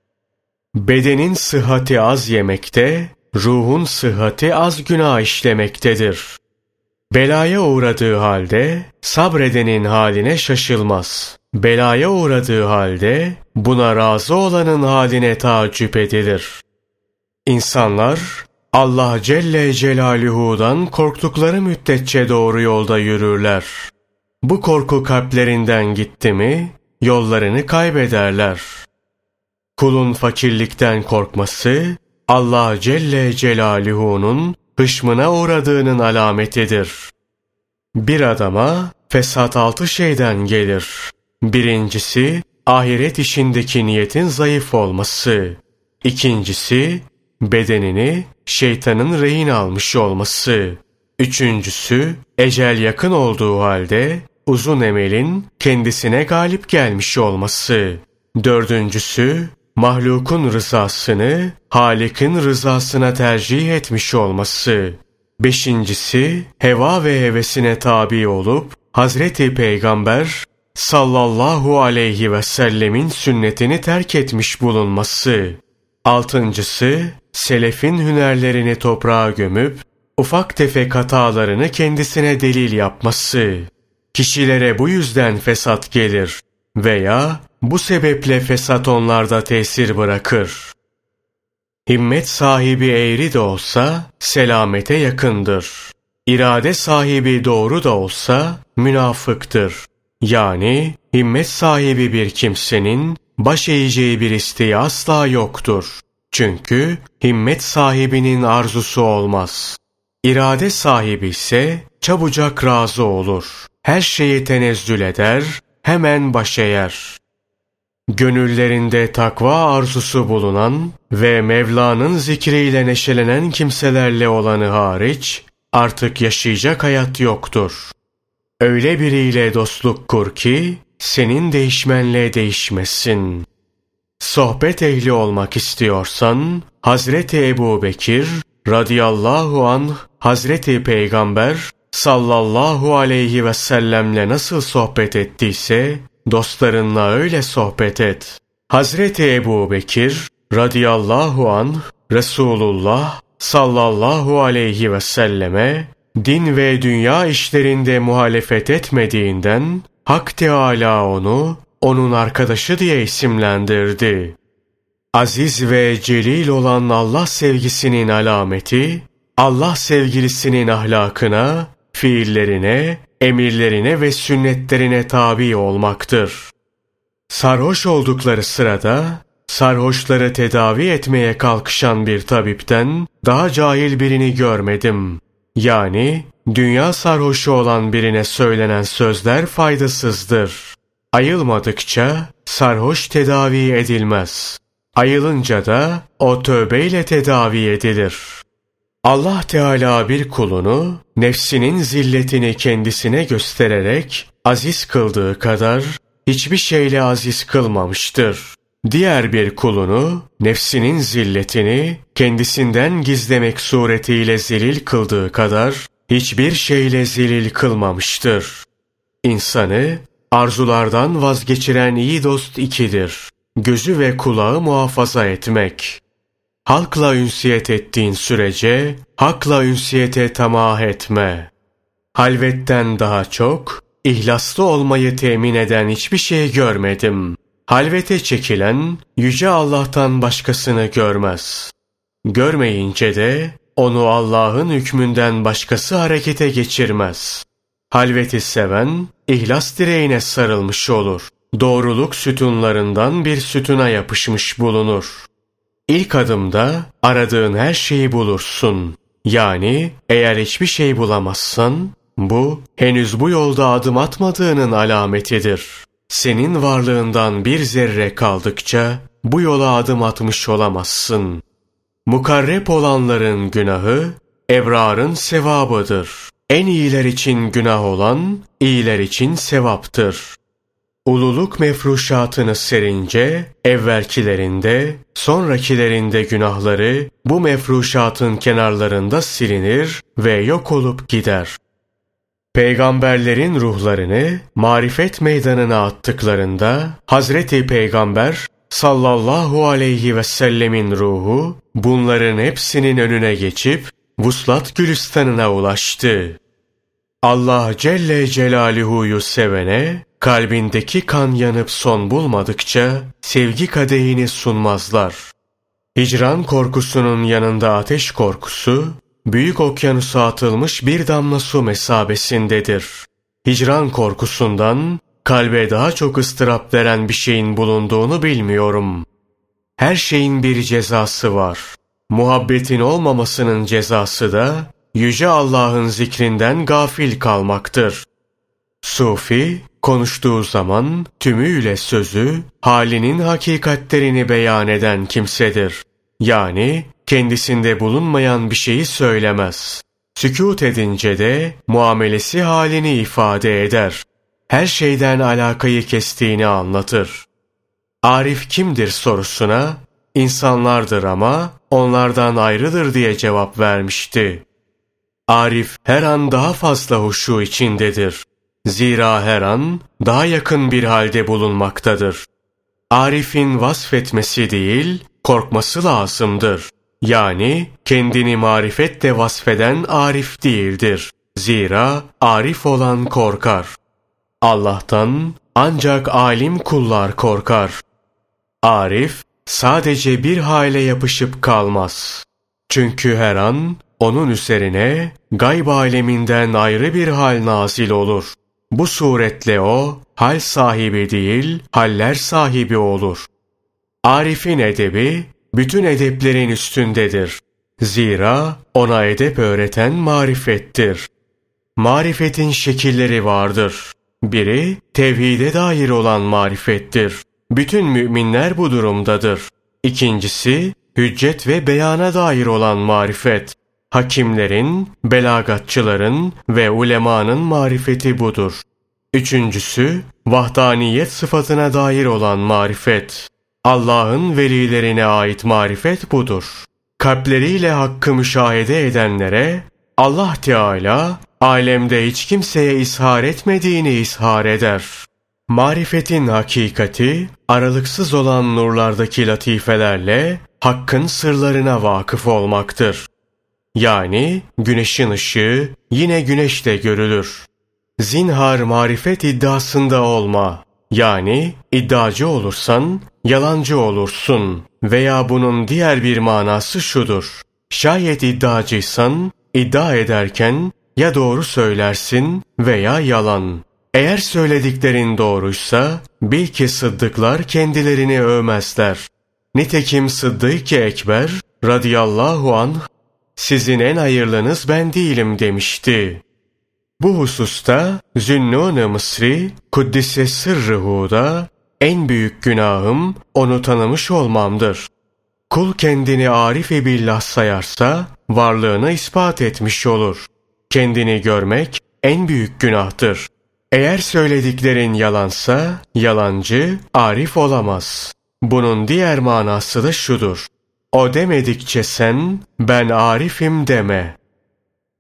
Bedenin sıhhati az yemekte, ruhun sıhhati az günah işlemektedir. Belaya uğradığı halde sabredenin haline şaşılmaz. Belaya uğradığı halde buna razı olanın haline taaccüp edilir. İnsanlar Allah Celle Celaluhu'dan korktukları müddetçe doğru yolda yürürler. Bu korku kalplerinden gitti mi yollarını kaybederler. Kulun fakirlikten korkması Allah Celle Celaluhu'nun hışmına uğradığının alametidir. Bir adama fesat altı şeyden gelir. Birincisi, ahiret işindeki niyetin zayıf olması. İkincisi, bedenini şeytanın rehin almış olması. Üçüncüsü, ecel yakın olduğu halde uzun emelin kendisine galip gelmiş olması. Dördüncüsü, mahlukun rızasını Halik'in rızasına tercih etmiş olması. Beşincisi, heva ve hevesine tabi olup Hazreti Peygamber sallallahu aleyhi ve sellemin sünnetini terk etmiş bulunması. Altıncısı, selefin hünerlerini toprağa gömüp, ufak tefek hatalarını kendisine delil yapması. Kişilere bu yüzden fesat gelir veya bu sebeple fesat onlarda tesir bırakır. Himmet sahibi eğri de olsa selamete yakındır. İrade sahibi doğru da olsa münafıktır. Yani himmet sahibi bir kimsenin baş eğeceği bir isteği asla yoktur. Çünkü himmet sahibinin arzusu olmaz. İrade sahibi ise çabucak razı olur. Her şeyi tenezzül eder, hemen baş eğer. Gönüllerinde takva arzusu bulunan ve Mevla'nın zikriyle neşelenen kimselerle olanı hariç, artık yaşayacak hayat yoktur. Öyle biriyle dostluk kur ki, senin değişmenle değişmesin. Sohbet ehli olmak istiyorsan, Hazreti Ebu Bekir, radıyallahu anh, Hazreti Peygamber, sallallahu aleyhi ve sellemle nasıl sohbet ettiyse, dostlarınla öyle sohbet et. Hazreti Ebu Bekir, radıyallahu anh, Resulullah, sallallahu aleyhi ve selleme, din ve dünya işlerinde muhalefet etmediğinden, Hak Teâlâ onu, onun arkadaşı diye isimlendirdi. Aziz ve celil olan Allah sevgisinin alameti, Allah sevgilisinin ahlakına, fiillerine, emirlerine ve sünnetlerine tabi olmaktır. Sarhoş oldukları sırada, sarhoşları tedavi etmeye kalkışan bir tabipten daha cahil birini görmedim. Yani dünya sarhoşu olan birine söylenen sözler faydasızdır. Ayılmadıkça sarhoş tedavi edilmez. Ayılınca da o tövbeyle tedavi edilir. Allah Teala bir kulunu nefsinin zilletini kendisine göstererek aziz kıldığı kadar hiçbir şeyle aziz kılmamıştır. Diğer bir kulunu nefsinin zilletini kendisinden gizlemek suretiyle zelil kıldığı kadar hiçbir şeyle zelil kılmamıştır. İnsanı arzulardan vazgeçiren iyi dost ikidir. Gözü ve kulağı muhafaza etmek. Halkla ünsiyet ettiğin sürece hakla ünsiyete tamah etme. Halvetten daha çok ihlaslı olmayı temin eden hiçbir şey görmedim. Halvete çekilen yüce Allah'tan başkasını görmez. Görmeyince de onu Allah'ın hükmünden başkası harekete geçirmez. Halveti seven ihlas direğine sarılmış olur. Doğruluk sütunlarından bir sütuna yapışmış bulunur. İlk adımda aradığın her şeyi bulursun. Yani eğer hiçbir şey bulamazsan bu henüz bu yolda adım atmadığının alametidir. Senin varlığından bir zerre kaldıkça bu yola adım atmış olamazsın. Mukarrep olanların günahı ebrarın sevabıdır. En iyiler için günah olan iyiler için sevaptır. Ululuk mefruşatını serince evvelkilerinde, sonrakilerinde günahları bu mefruşatın kenarlarında silinir ve yok olup gider. Peygamberlerin ruhlarını marifet meydanına attıklarında Hazreti Peygamber sallallahu aleyhi ve sellemin ruhu bunların hepsinin önüne geçip vuslat gülistanına ulaştı. Allah Celle Celaluhu'yu sevene kalbindeki kan yanıp son bulmadıkça sevgi kadehini sunmazlar. Hicran korkusunun yanında ateş korkusu, büyük okyanusa atılmış bir damla su mesabesindedir. Hicran korkusundan kalbe daha çok ıstırap veren bir şeyin bulunduğunu bilmiyorum. Her şeyin bir cezası var. Muhabbetin olmamasının cezası da Yüce Allah'ın zikrinden gafil kalmaktır. Sufi, konuştuğu zaman tümüyle sözü, halinin hakikatlerini beyan eden kimsedir. Yani kendisinde bulunmayan bir şeyi söylemez. Sükut edince de muamelesi halini ifade eder. Her şeyden alakayı kestiğini anlatır. Arif kimdir sorusuna, insanlardır ama onlardan ayrıdır diye cevap vermişti. Arif her an daha fazla huşu içindedir. Zira her an daha yakın bir halde bulunmaktadır. Arif'in vasfetmesi değil, korkması lazımdır. Yani kendini marifetle vasfeden arif değildir. Zira arif olan korkar. Allah'tan ancak alim kullar korkar. Arif sadece bir hale yapışıp kalmaz. Çünkü her an onun üzerine gayb aleminden ayrı bir hal nazil olur. Bu suretle o hal sahibi değil, haller sahibi olur. Arif'in edebi bütün edeplerin üstündedir. Zira ona edep öğreten marifettir. Marifetin şekilleri vardır. Biri tevhide dair olan marifettir. Bütün müminler bu durumdadır. İkincisi hüccet ve beyana dair olan marifet. Hakimlerin, belagatçıların ve ulemanın marifeti budur. Üçüncüsü, vahdaniyet sıfatına dair olan marifet. Allah'ın velilerine ait marifet budur. Kalpleriyle hakkı müşahede edenlere Allah Teala alemde hiç kimseye ishar etmediğini ishar eder. Marifetin hakikati aralıksız olan nurlardaki latifelerle hakkın sırlarına vakıf olmaktır. Yani güneşin ışığı yine güneşte görülür. Zinhar marifet iddiasında olma. Yani iddiacı olursan yalancı olursun veya bunun diğer bir manası şudur. Şayet iddiacıysan iddia ederken ya doğru söylersin veya yalan. Eğer söylediklerin doğruysa bil ki sıddıklar kendilerini övmezler. Nitekim Sıddık-ı Ekber radıyallahu anh sizin en hayırlınız ben değilim demişti. Bu hususta Zünnun-ı Mısri Kuddise Sırrıhu'da en büyük günahım onu tanımış olmamdır. Kul kendini arif-i billah sayarsa varlığını ispat etmiş olur. Kendini görmek en büyük günahtır. Eğer söylediklerin yalansa yalancı arif olamaz. Bunun diğer manası da şudur. O demedikçe sen ben arifim deme.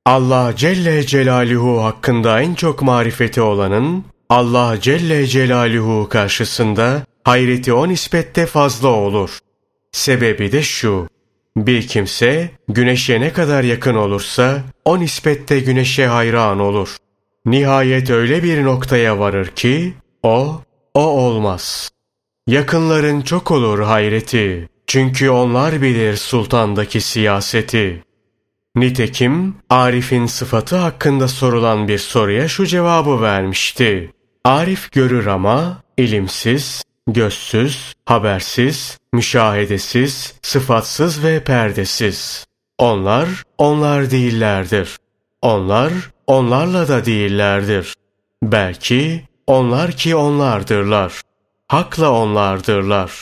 Allah Celle Celaluhu hakkında en çok marifeti olanın Allah Celle Celaluhu karşısında hayreti o nispette fazla olur. Sebebi de şu. Bir kimse güneşe ne kadar yakın olursa o nispette güneşe hayran olur. Nihayet öyle bir noktaya varır ki o, o olmaz. Yakınların çok olur hayreti. Çünkü onlar bilir sultandaki siyaseti. Nitekim Arif'in sıfatı hakkında sorulan bir soruya şu cevabı vermişti. Arif görür ama ilimsiz, gözsüz, habersiz, müşahedesiz, sıfatsız ve perdesiz. Onlar, onlar değillerdir. Onlar, onlarla da değillerdir. Belki onlar ki onlardırlar. Hakla onlardırlar.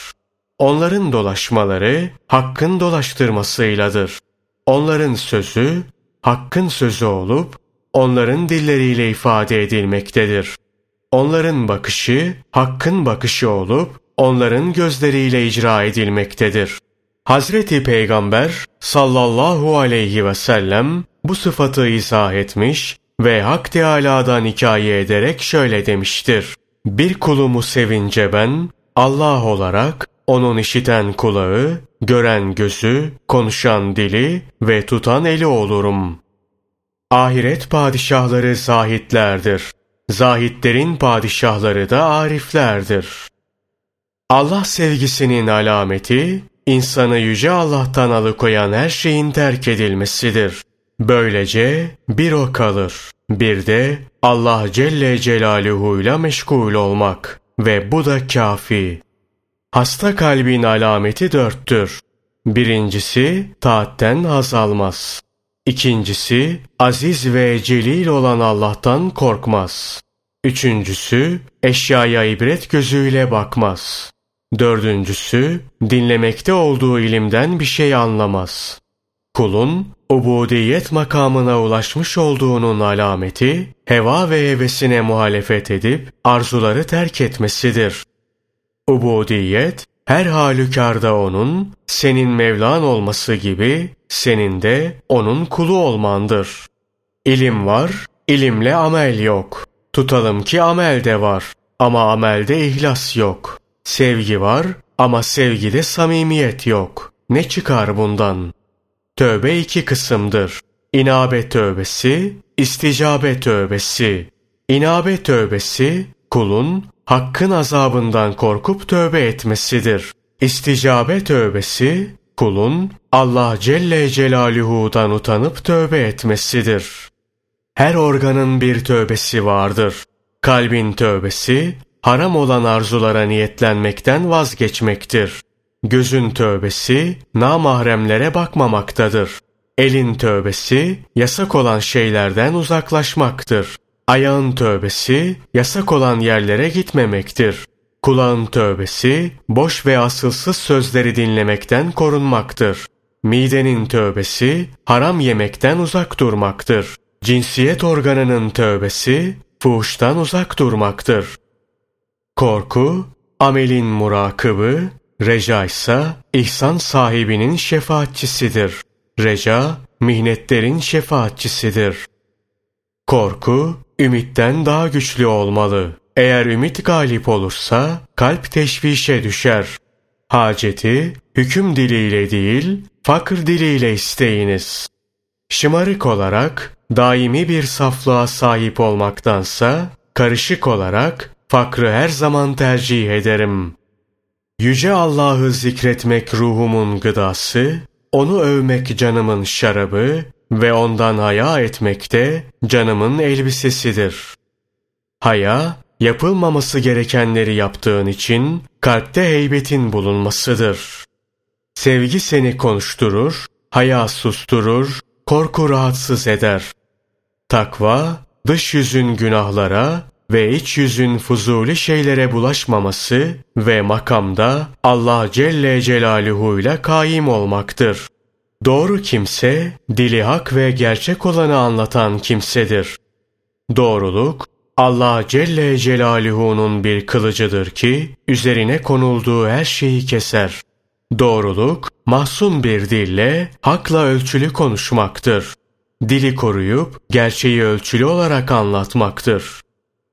Onların dolaşmaları hakkın dolaştırmasıyladır. Onların sözü hakkın sözü olup onların dilleriyle ifade edilmektedir. Onların bakışı hakkın bakışı olup onların gözleriyle icra edilmektedir. Hazreti Peygamber sallallahu aleyhi ve sellem bu sıfatı izah etmiş ve Hak Teâlâ'dan hikaye ederek şöyle demiştir. Bir kulumu sevince ben Allah olarak onun işiten kulağı, gören gözü, konuşan dili ve tutan eli olurum. Ahiret padişahları zahitlerdir. Zahitlerin padişahları da ariflerdir. Allah sevgisinin alameti, insanı yüce Allah'tan alıkoyan her şeyin terk edilmesidir. Böylece bir o kalır. Bir de Allah Celle Celaluhu meşgul olmak ve bu da kafi. Hasta kalbin alameti dörttür. Birincisi taatten haz almaz. İkincisi aziz ve celil olan Allah'tan korkmaz. Üçüncüsü eşyaya ibret gözüyle bakmaz. Dördüncüsü dinlemekte olduğu ilimden bir şey anlamaz. Kulun ubudiyet makamına ulaşmış olduğunun alameti heva ve hevesine muhalefet edip arzuları terk etmesidir. Ubudiyet, her halükarda onun, senin Mevlan olması gibi, senin de onun kulu olmandır. İlim var, ilimle amel yok. Tutalım ki amel de var ama amelde ihlas yok. Sevgi var ama sevgide samimiyet yok. Ne çıkar bundan? tövbe iki kısımdır. İnabe tövbesi, isticabe tövbesi. İnabe tövbesi, kulun hakkın azabından korkup tövbe etmesidir. İsticabe tövbesi, kulun Allah Celle Celaluhu'dan utanıp tövbe etmesidir. Her organın bir tövbesi vardır. Kalbin tövbesi, haram olan arzulara niyetlenmekten vazgeçmektir. Gözün tövbesi, namahremlere bakmamaktadır. Elin tövbesi, yasak olan şeylerden uzaklaşmaktır. Ayağın tövbesi, yasak olan yerlere gitmemektir. Kulağın tövbesi, boş ve asılsız sözleri dinlemekten korunmaktır. Midenin tövbesi, haram yemekten uzak durmaktır. Cinsiyet organının tövbesi, fuhuştan uzak durmaktır. Korku, amelin murakıbı, reca ise ihsan sahibinin şefaatçisidir. Reca, mihnetlerin şefaatçisidir. Korku, ümitten daha güçlü olmalı. Eğer ümit galip olursa kalp teşvişe düşer. Haceti hüküm diliyle değil, fakir diliyle isteyiniz. Şımarık olarak daimi bir saflığa sahip olmaktansa karışık olarak fakrı her zaman tercih ederim. Yüce Allah'ı zikretmek ruhumun gıdası, onu övmek canımın şarabı ve ondan haya etmek de canımın elbisesidir. Haya, yapılmaması gerekenleri yaptığın için kalpte heybetin bulunmasıdır. Sevgi seni konuşturur, haya susturur, korku rahatsız eder. Takva, dış yüzün günahlara ve iç yüzün fuzuli şeylere bulaşmaması ve makamda Allah Celle Celaluhu ile kaim olmaktır. Doğru kimse, dili hak ve gerçek olanı anlatan kimsedir. Doğruluk, Allah Celle Celaluhu'nun bir kılıcıdır ki, üzerine konulduğu her şeyi keser. Doğruluk, mahzun bir dille, hakla ölçülü konuşmaktır. Dili koruyup, gerçeği ölçülü olarak anlatmaktır.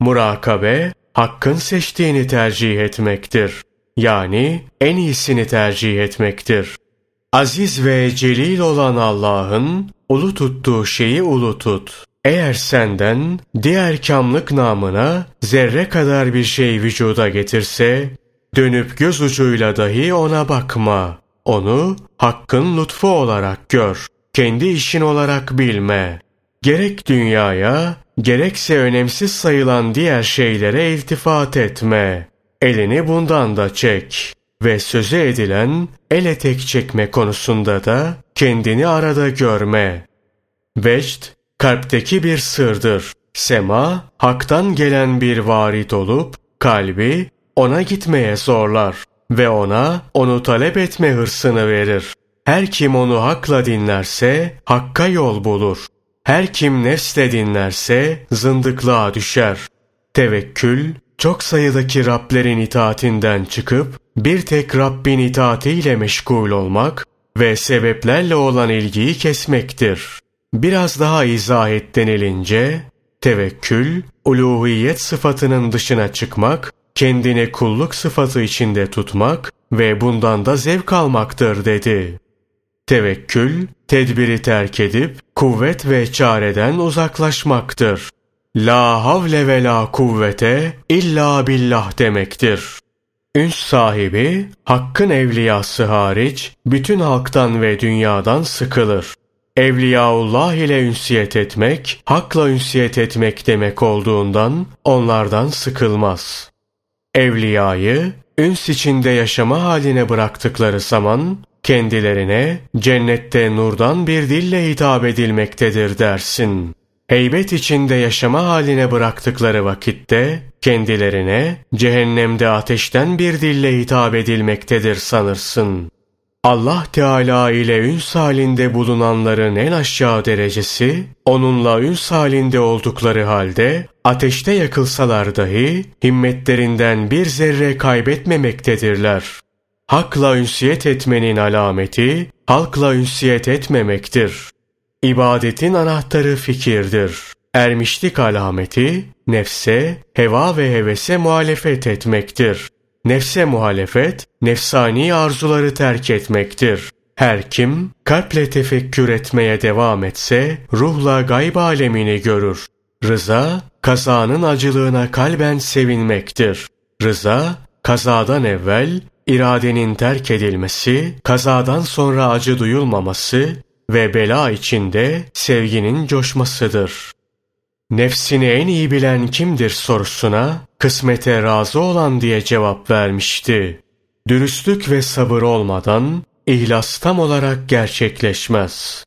Murakabe, hakkın seçtiğini tercih etmektir. Yani en iyisini tercih etmektir. Aziz ve celil olan Allah'ın ulu tuttuğu şeyi ulu tut. Eğer senden diğer kamlık namına zerre kadar bir şey vücuda getirse, dönüp göz ucuyla dahi ona bakma. Onu hakkın lütfu olarak gör. Kendi işin olarak bilme. Gerek dünyaya, gerekse önemsiz sayılan diğer şeylere iltifat etme. Elini bundan da çek. Ve sözü edilen el etek çekme konusunda da kendini arada görme. Vecd, kalpteki bir sırdır. Sema, haktan gelen bir varit olup, kalbi ona gitmeye zorlar ve ona onu talep etme hırsını verir. Her kim onu hakla dinlerse hakka yol bulur. Her kim nefsle dinlerse zındıklığa düşer. Tevekkül, çok sayıdaki Rablerin itaatinden çıkıp bir tek Rabbin itaatiyle meşgul olmak ve sebeplerle olan ilgiyi kesmektir. Biraz daha izah et denilince, tevekkül, uluhiyet sıfatının dışına çıkmak, kendini kulluk sıfatı içinde tutmak ve bundan da zevk almaktır dedi. Tevekkül, tedbiri terk edip kuvvet ve çareden uzaklaşmaktır. La havle ve la kuvvete illa billah demektir. Üns sahibi, hakkın evliyası hariç, bütün halktan ve dünyadan sıkılır. Evliyaullah ile ünsiyet etmek, hakla ünsiyet etmek demek olduğundan onlardan sıkılmaz. Evliyayı, üns içinde yaşama haline bıraktıkları zaman, kendilerine cennette nurdan bir dille hitap edilmektedir dersin. Heybet içinde yaşama haline bıraktıkları vakitte kendilerine cehennemde ateşten bir dille hitap edilmektedir sanırsın. Allah Teala ile üns halinde bulunanların en aşağı derecesi, onunla üns halinde oldukları halde, ateşte yakılsalar dahi, himmetlerinden bir zerre kaybetmemektedirler. Hakla ünsiyet etmenin alameti, halkla ünsiyet etmemektir. İbadetin anahtarı fikirdir. Ermişlik alameti, nefse, heva ve hevese muhalefet etmektir. Nefse muhalefet, nefsani arzuları terk etmektir. Her kim kalple tefekkür etmeye devam etse ruhla gayb alemini görür. Rıza, kazanın acılığına kalben sevinmektir. Rıza, kazadan evvel iradenin terk edilmesi, kazadan sonra acı duyulmaması ve bela içinde sevginin coşmasıdır. Nefsini en iyi bilen kimdir sorusuna kısmete razı olan diye cevap vermişti. Dürüstlük ve sabır olmadan ihlas tam olarak gerçekleşmez.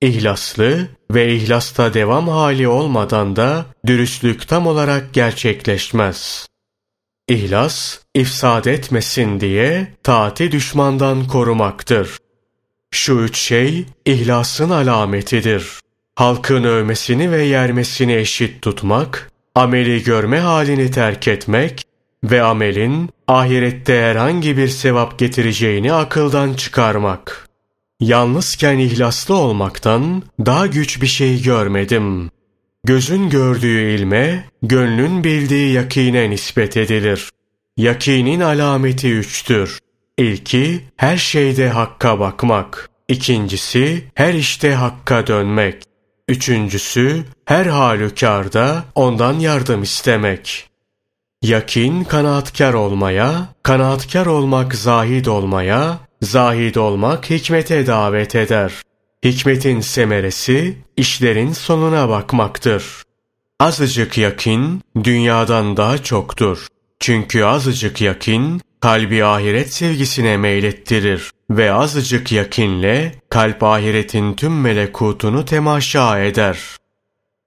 İhlaslı ve ihlasta devam hali olmadan da dürüstlük tam olarak gerçekleşmez. İhlas, ifsad etmesin diye taati düşmandan korumaktır. Şu üç şey ihlasın alametidir. Halkın övmesini ve yermesini eşit tutmak, ameli görme halini terk etmek ve amelin ahirette herhangi bir sevap getireceğini akıldan çıkarmak. Yalnızken ihlaslı olmaktan daha güç bir şey görmedim. Gözün gördüğü ilme, gönlün bildiği yakine nispet edilir. Yakinin alameti üçtür. İlki, her şeyde hakka bakmak. İkincisi, her işte hakka dönmek. Üçüncüsü, her halükarda ondan yardım istemek. Yakin kanaatkar olmaya, kanaatkar olmak zahid olmaya, zahid olmak hikmete davet eder. Hikmetin semeresi işlerin sonuna bakmaktır. Azıcık yakin dünyadan daha çoktur. Çünkü azıcık yakin kalbi ahiret sevgisine meylettirir ve azıcık yakinle kalp ahiretin tüm melekutunu temaşa eder.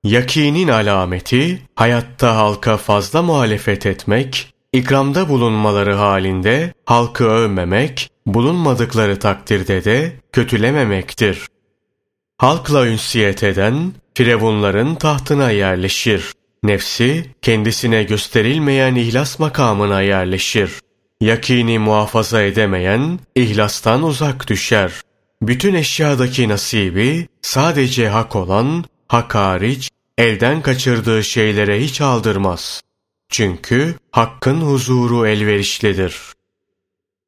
Yakinin alameti hayatta halka fazla muhalefet etmek, ikramda bulunmaları halinde halkı övmemek, bulunmadıkları takdirde de kötülememektir. Halkla ünsiyet eden firavunların tahtına yerleşir. Nefsi kendisine gösterilmeyen ihlas makamına yerleşir. Yakini muhafaza edemeyen ihlastan uzak düşer. Bütün eşyadaki nasibi sadece hak olan, hak hariç, elden kaçırdığı şeylere hiç aldırmaz. Çünkü hakkın huzuru elverişlidir.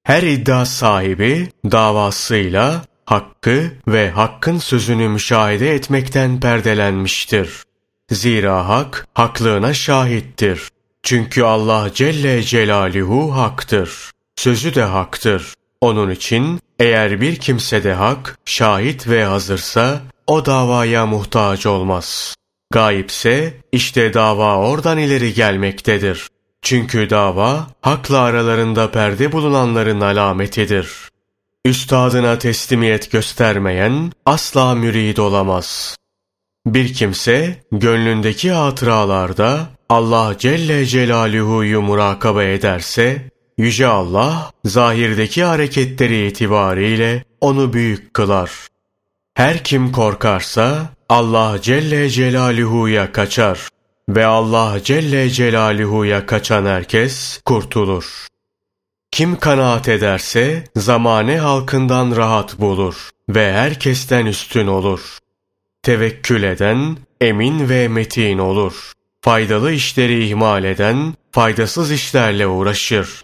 Her iddia sahibi davasıyla hakkı ve hakkın sözünü müşahede etmekten perdelenmiştir. Zira hak, haklığına şahittir. Çünkü Allah Celle Celaluhu haktır. Sözü de haktır. Onun için eğer bir kimse de hak, şahit ve hazırsa o davaya muhtaç olmaz. Gayipse işte dava oradan ileri gelmektedir. Çünkü dava hakla aralarında perde bulunanların alametidir. Üstadına teslimiyet göstermeyen asla mürid olamaz. Bir kimse gönlündeki hatıralarda Allah Celle Celaluhu'yu murakabe ederse, Yüce Allah zahirdeki hareketleri itibariyle onu büyük kılar. Her kim korkarsa Allah Celle Celaluhu'ya kaçar ve Allah Celle Celaluhu'ya kaçan herkes kurtulur. Kim kanaat ederse zamane halkından rahat bulur ve herkesten üstün olur. Tevekkül eden emin ve metin olur. Faydalı işleri ihmal eden faydasız işlerle uğraşır.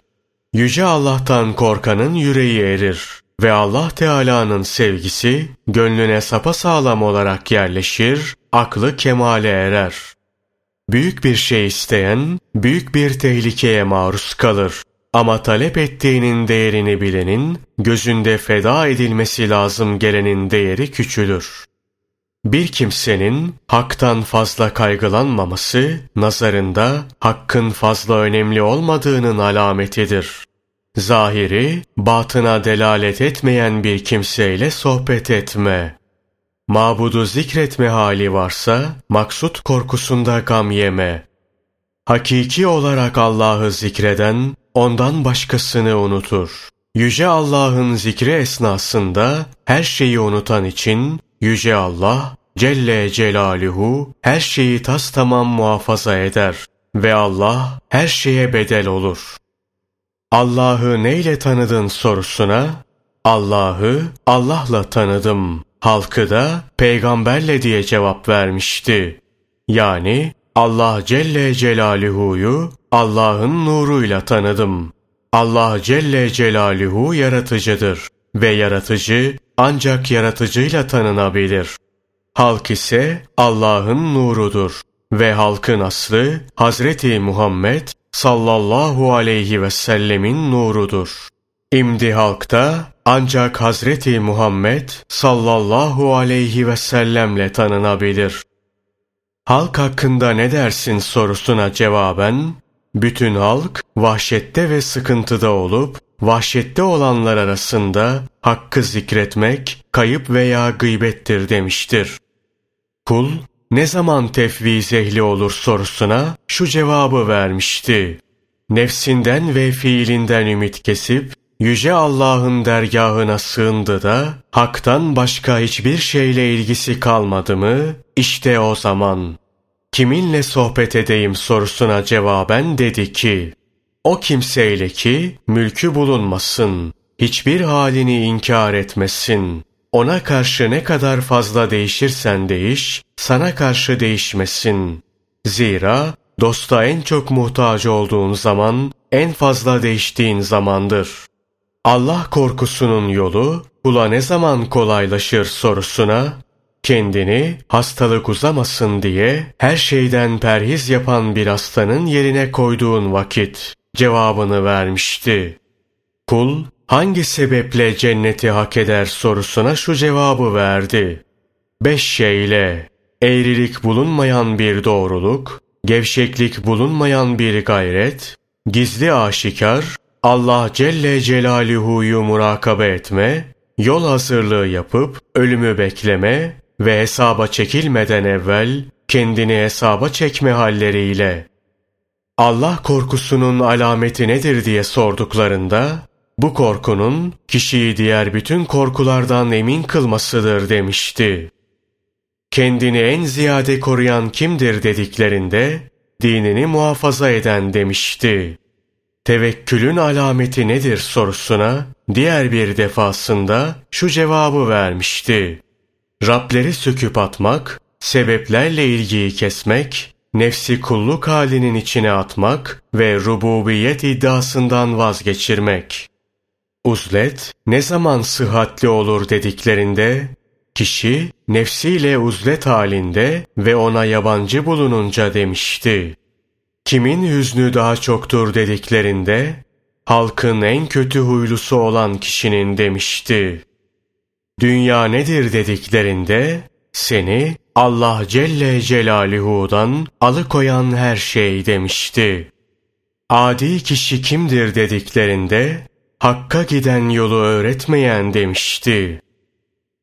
Yüce Allah'tan korkanın yüreği erir ve Allah Teala'nın sevgisi gönlüne sapasağlam olarak yerleşir, aklı kemale erer. Büyük bir şey isteyen, büyük bir tehlikeye maruz kalır. Ama talep ettiğinin değerini bilenin, gözünde feda edilmesi lazım gelenin değeri küçülür. Bir kimsenin haktan fazla kaygılanmaması, nazarında hakkın fazla önemli olmadığının alametidir. Zahiri, batına delalet etmeyen bir kimseyle sohbet etme. Mabudu zikretme hali varsa, maksut korkusunda gam yeme. Hakiki olarak Allah'ı zikreden, ondan başkasını unutur. Yüce Allah'ın zikri esnasında her şeyi unutan için Yüce Allah Celle Celaluhu her şeyi tas tamam muhafaza eder ve Allah her şeye bedel olur. Allah'ı neyle tanıdın sorusuna Allah'ı Allah'la tanıdım. Halkı da peygamberle diye cevap vermişti. Yani Allah Celle Celaluhu'yu Allah'ın nuruyla tanıdım. Allah Celle Celaluhu yaratıcıdır ve yaratıcı ancak yaratıcıyla tanınabilir. Halk ise Allah'ın nurudur ve halkın aslı Hazreti Muhammed sallallahu aleyhi ve sellemin nurudur. İmdi halkta ancak Hazreti Muhammed sallallahu aleyhi ve sellemle tanınabilir. Halk hakkında ne dersin sorusuna cevaben, bütün halk vahşette ve sıkıntıda olup, vahşette olanlar arasında hakkı zikretmek kayıp veya gıybettir demiştir. Kul ne zaman tefviz ehli olur sorusuna şu cevabı vermişti. Nefsinden ve fiilinden ümit kesip Yüce Allah'ın dergahına sığındı da, haktan başka hiçbir şeyle ilgisi kalmadı mı, İşte o zaman. Kiminle sohbet edeyim sorusuna cevaben dedi ki, o kimseyle ki mülkü bulunmasın, hiçbir halini inkar etmesin. Ona karşı ne kadar fazla değişirsen değiş, sana karşı değişmesin. Zira dosta en çok muhtaç olduğun zaman en fazla değiştiğin zamandır.'' Allah korkusunun yolu kula ne zaman kolaylaşır sorusuna kendini hastalık uzamasın diye her şeyden perhiz yapan bir hastanın yerine koyduğun vakit cevabını vermişti. Kul hangi sebeple cenneti hak eder sorusuna şu cevabı verdi. Beş şeyle eğrilik bulunmayan bir doğruluk, gevşeklik bulunmayan bir gayret, gizli aşikar, Allah Celle Celaluhu'yu murakabe etme, yol hazırlığı yapıp ölümü bekleme ve hesaba çekilmeden evvel kendini hesaba çekme halleriyle. Allah korkusunun alameti nedir diye sorduklarında, bu korkunun kişiyi diğer bütün korkulardan emin kılmasıdır demişti. Kendini en ziyade koruyan kimdir dediklerinde, dinini muhafaza eden demişti tevekkülün alameti nedir sorusuna diğer bir defasında şu cevabı vermişti. Rableri söküp atmak, sebeplerle ilgiyi kesmek, nefsi kulluk halinin içine atmak ve rububiyet iddiasından vazgeçirmek. Uzlet ne zaman sıhhatli olur dediklerinde, kişi nefsiyle uzlet halinde ve ona yabancı bulununca demişti. Kimin hüznü daha çoktur dediklerinde, halkın en kötü huylusu olan kişinin demişti. Dünya nedir dediklerinde, seni Allah Celle Celaluhu'dan alıkoyan her şey demişti. Adi kişi kimdir dediklerinde, Hakka giden yolu öğretmeyen demişti.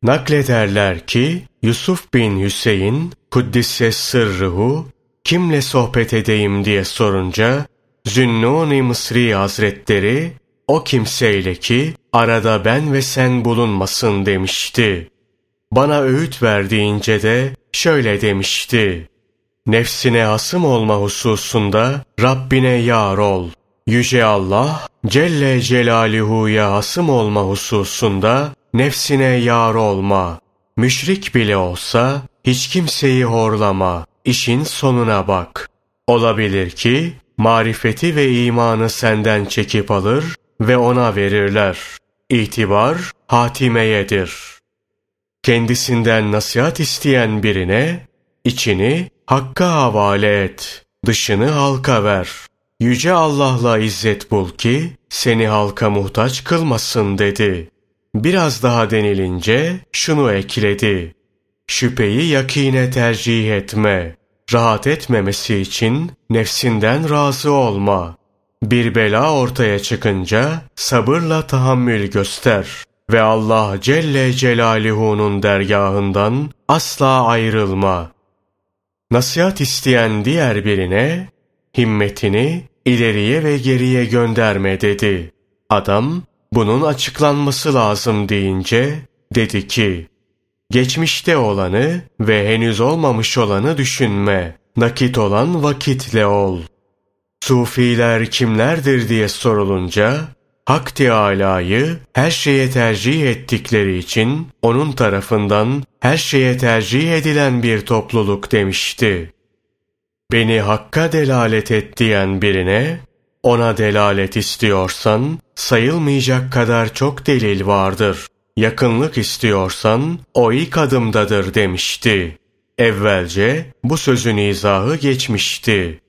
Naklederler ki, Yusuf bin Hüseyin, Kuddise sırrıhu, kimle sohbet edeyim diye sorunca Zünnun-i Mısri Hazretleri o kimseyle ki arada ben ve sen bulunmasın demişti. Bana öğüt verdiğince de şöyle demişti. Nefsine hasım olma hususunda Rabbine yar ol. Yüce Allah Celle Celaluhu'ya hasım olma hususunda nefsine yar olma. Müşrik bile olsa hiç kimseyi horlama işin sonuna bak. Olabilir ki marifeti ve imanı senden çekip alır ve ona verirler. İtibar hatimeyedir. Kendisinden nasihat isteyen birine içini hakka havale et, dışını halka ver. Yüce Allah'la izzet bul ki seni halka muhtaç kılmasın dedi. Biraz daha denilince şunu ekledi. Şüpheyi yakine tercih etme. Rahat etmemesi için nefsinden razı olma. Bir bela ortaya çıkınca sabırla tahammül göster ve Allah Celle Celaluhu'nun dergahından asla ayrılma. Nasihat isteyen diğer birine himmetini ileriye ve geriye gönderme dedi. Adam bunun açıklanması lazım deyince dedi ki Geçmişte olanı ve henüz olmamış olanı düşünme. Nakit olan vakitle ol. Sufiler kimlerdir diye sorulunca, Hak Teâlâ'yı her şeye tercih ettikleri için onun tarafından her şeye tercih edilen bir topluluk demişti. Beni Hakk'a delalet et diyen birine, ona delalet istiyorsan sayılmayacak kadar çok delil vardır. Yakınlık istiyorsan o ilk adımdadır demişti. Evvelce bu sözün izahı geçmişti.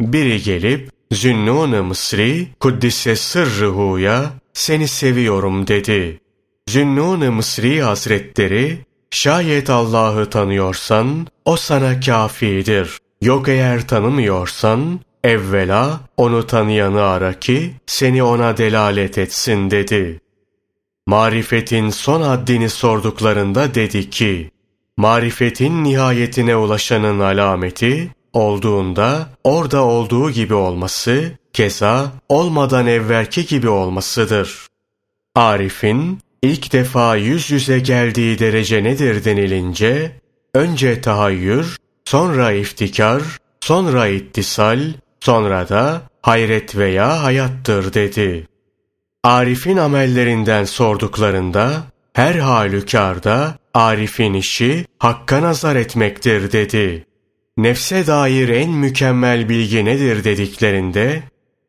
Biri gelip Zünnun-ı Mısri Kuddise Sırrıhu'ya seni seviyorum dedi. Zünnun-ı Mısri Hazretleri şayet Allah'ı tanıyorsan o sana kafidir. Yok eğer tanımıyorsan evvela onu tanıyanı ara ki seni ona delalet etsin dedi. Marifetin son haddini sorduklarında dedi ki, marifetin nihayetine ulaşanın alameti, olduğunda orada olduğu gibi olması, keza olmadan evvelki gibi olmasıdır. Arif'in ilk defa yüz yüze geldiği derece nedir denilince, önce tahayyür, sonra iftikar, sonra ittisal, sonra da hayret veya hayattır dedi. Arif'in amellerinden sorduklarında, her halükarda Arif'in işi hakka nazar etmektir dedi. Nefse dair en mükemmel bilgi nedir dediklerinde,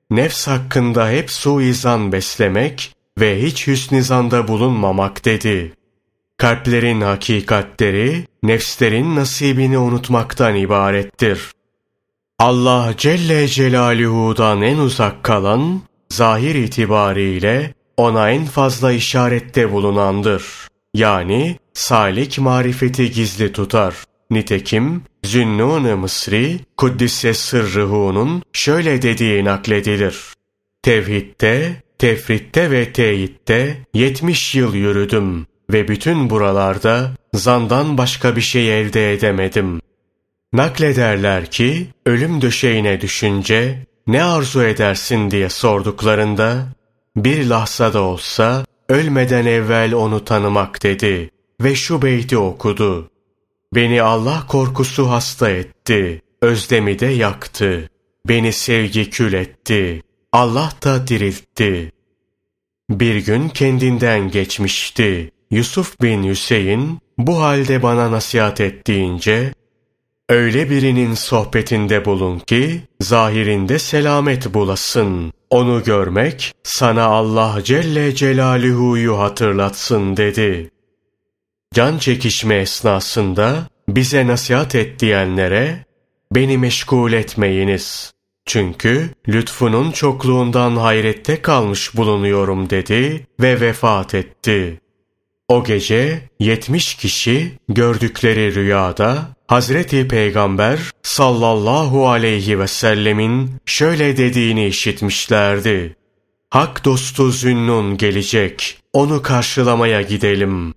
nefs hakkında hep suizan beslemek ve hiç hüsnizanda bulunmamak dedi. Kalplerin hakikatleri, nefslerin nasibini unutmaktan ibarettir. Allah Celle Celaluhu'dan en uzak kalan, zahir itibariyle ona en fazla işarette bulunandır. Yani salik marifeti gizli tutar. Nitekim Zünnun-ı Mısri Kuddise Sırrıhu'nun şöyle dediği nakledilir. Tevhidde, tefritte ve teyitte 70 yıl yürüdüm ve bütün buralarda zandan başka bir şey elde edemedim. Naklederler ki ölüm döşeğine düşünce ne arzu edersin diye sorduklarında bir lahzada olsa ölmeden evvel onu tanımak dedi ve şu beyti okudu. Beni Allah korkusu hasta etti, özdemi de yaktı. Beni sevgi kül etti, Allah da diriltti. Bir gün kendinden geçmişti. Yusuf bin Hüseyin bu halde bana nasihat ettiğince Öyle birinin sohbetinde bulun ki, zahirinde selamet bulasın. Onu görmek, sana Allah Celle Celaluhu'yu hatırlatsın dedi. Can çekişme esnasında, bize nasihat et diyenlere, beni meşgul etmeyiniz. Çünkü lütfunun çokluğundan hayrette kalmış bulunuyorum dedi ve vefat etti. O gece yetmiş kişi gördükleri rüyada Hazreti Peygamber sallallahu aleyhi ve sellemin şöyle dediğini işitmişlerdi. Hak dostu Zünnun gelecek, onu karşılamaya gidelim.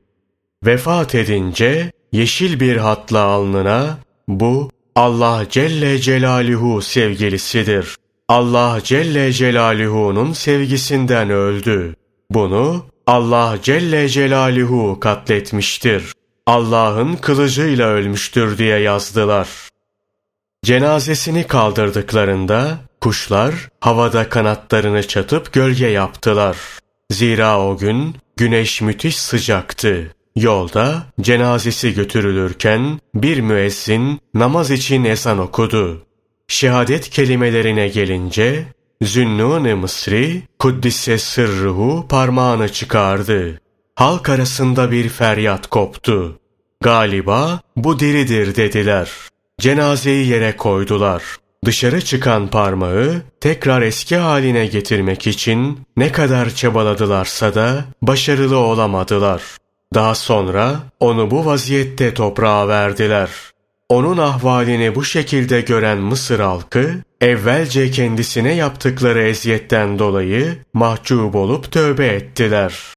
Vefat edince yeşil bir hatla alnına, bu Allah Celle Celaluhu sevgilisidir. Allah Celle Celaluhu'nun sevgisinden öldü. Bunu Allah Celle Celaluhu katletmiştir. Allah'ın kılıcıyla ölmüştür diye yazdılar. Cenazesini kaldırdıklarında kuşlar havada kanatlarını çatıp gölge yaptılar. Zira o gün güneş müthiş sıcaktı. Yolda cenazesi götürülürken bir müezzin namaz için ezan okudu. Şehadet kelimelerine gelince Zünnun-ı Mısri Kuddise sırruhu parmağını çıkardı. Halk arasında bir feryat koptu. Galiba bu diridir dediler. Cenazeyi yere koydular. Dışarı çıkan parmağı tekrar eski haline getirmek için ne kadar çabaladılarsa da başarılı olamadılar. Daha sonra onu bu vaziyette toprağa verdiler. Onun ahvalini bu şekilde gören Mısır halkı, evvelce kendisine yaptıkları eziyetten dolayı mahcup olup tövbe ettiler.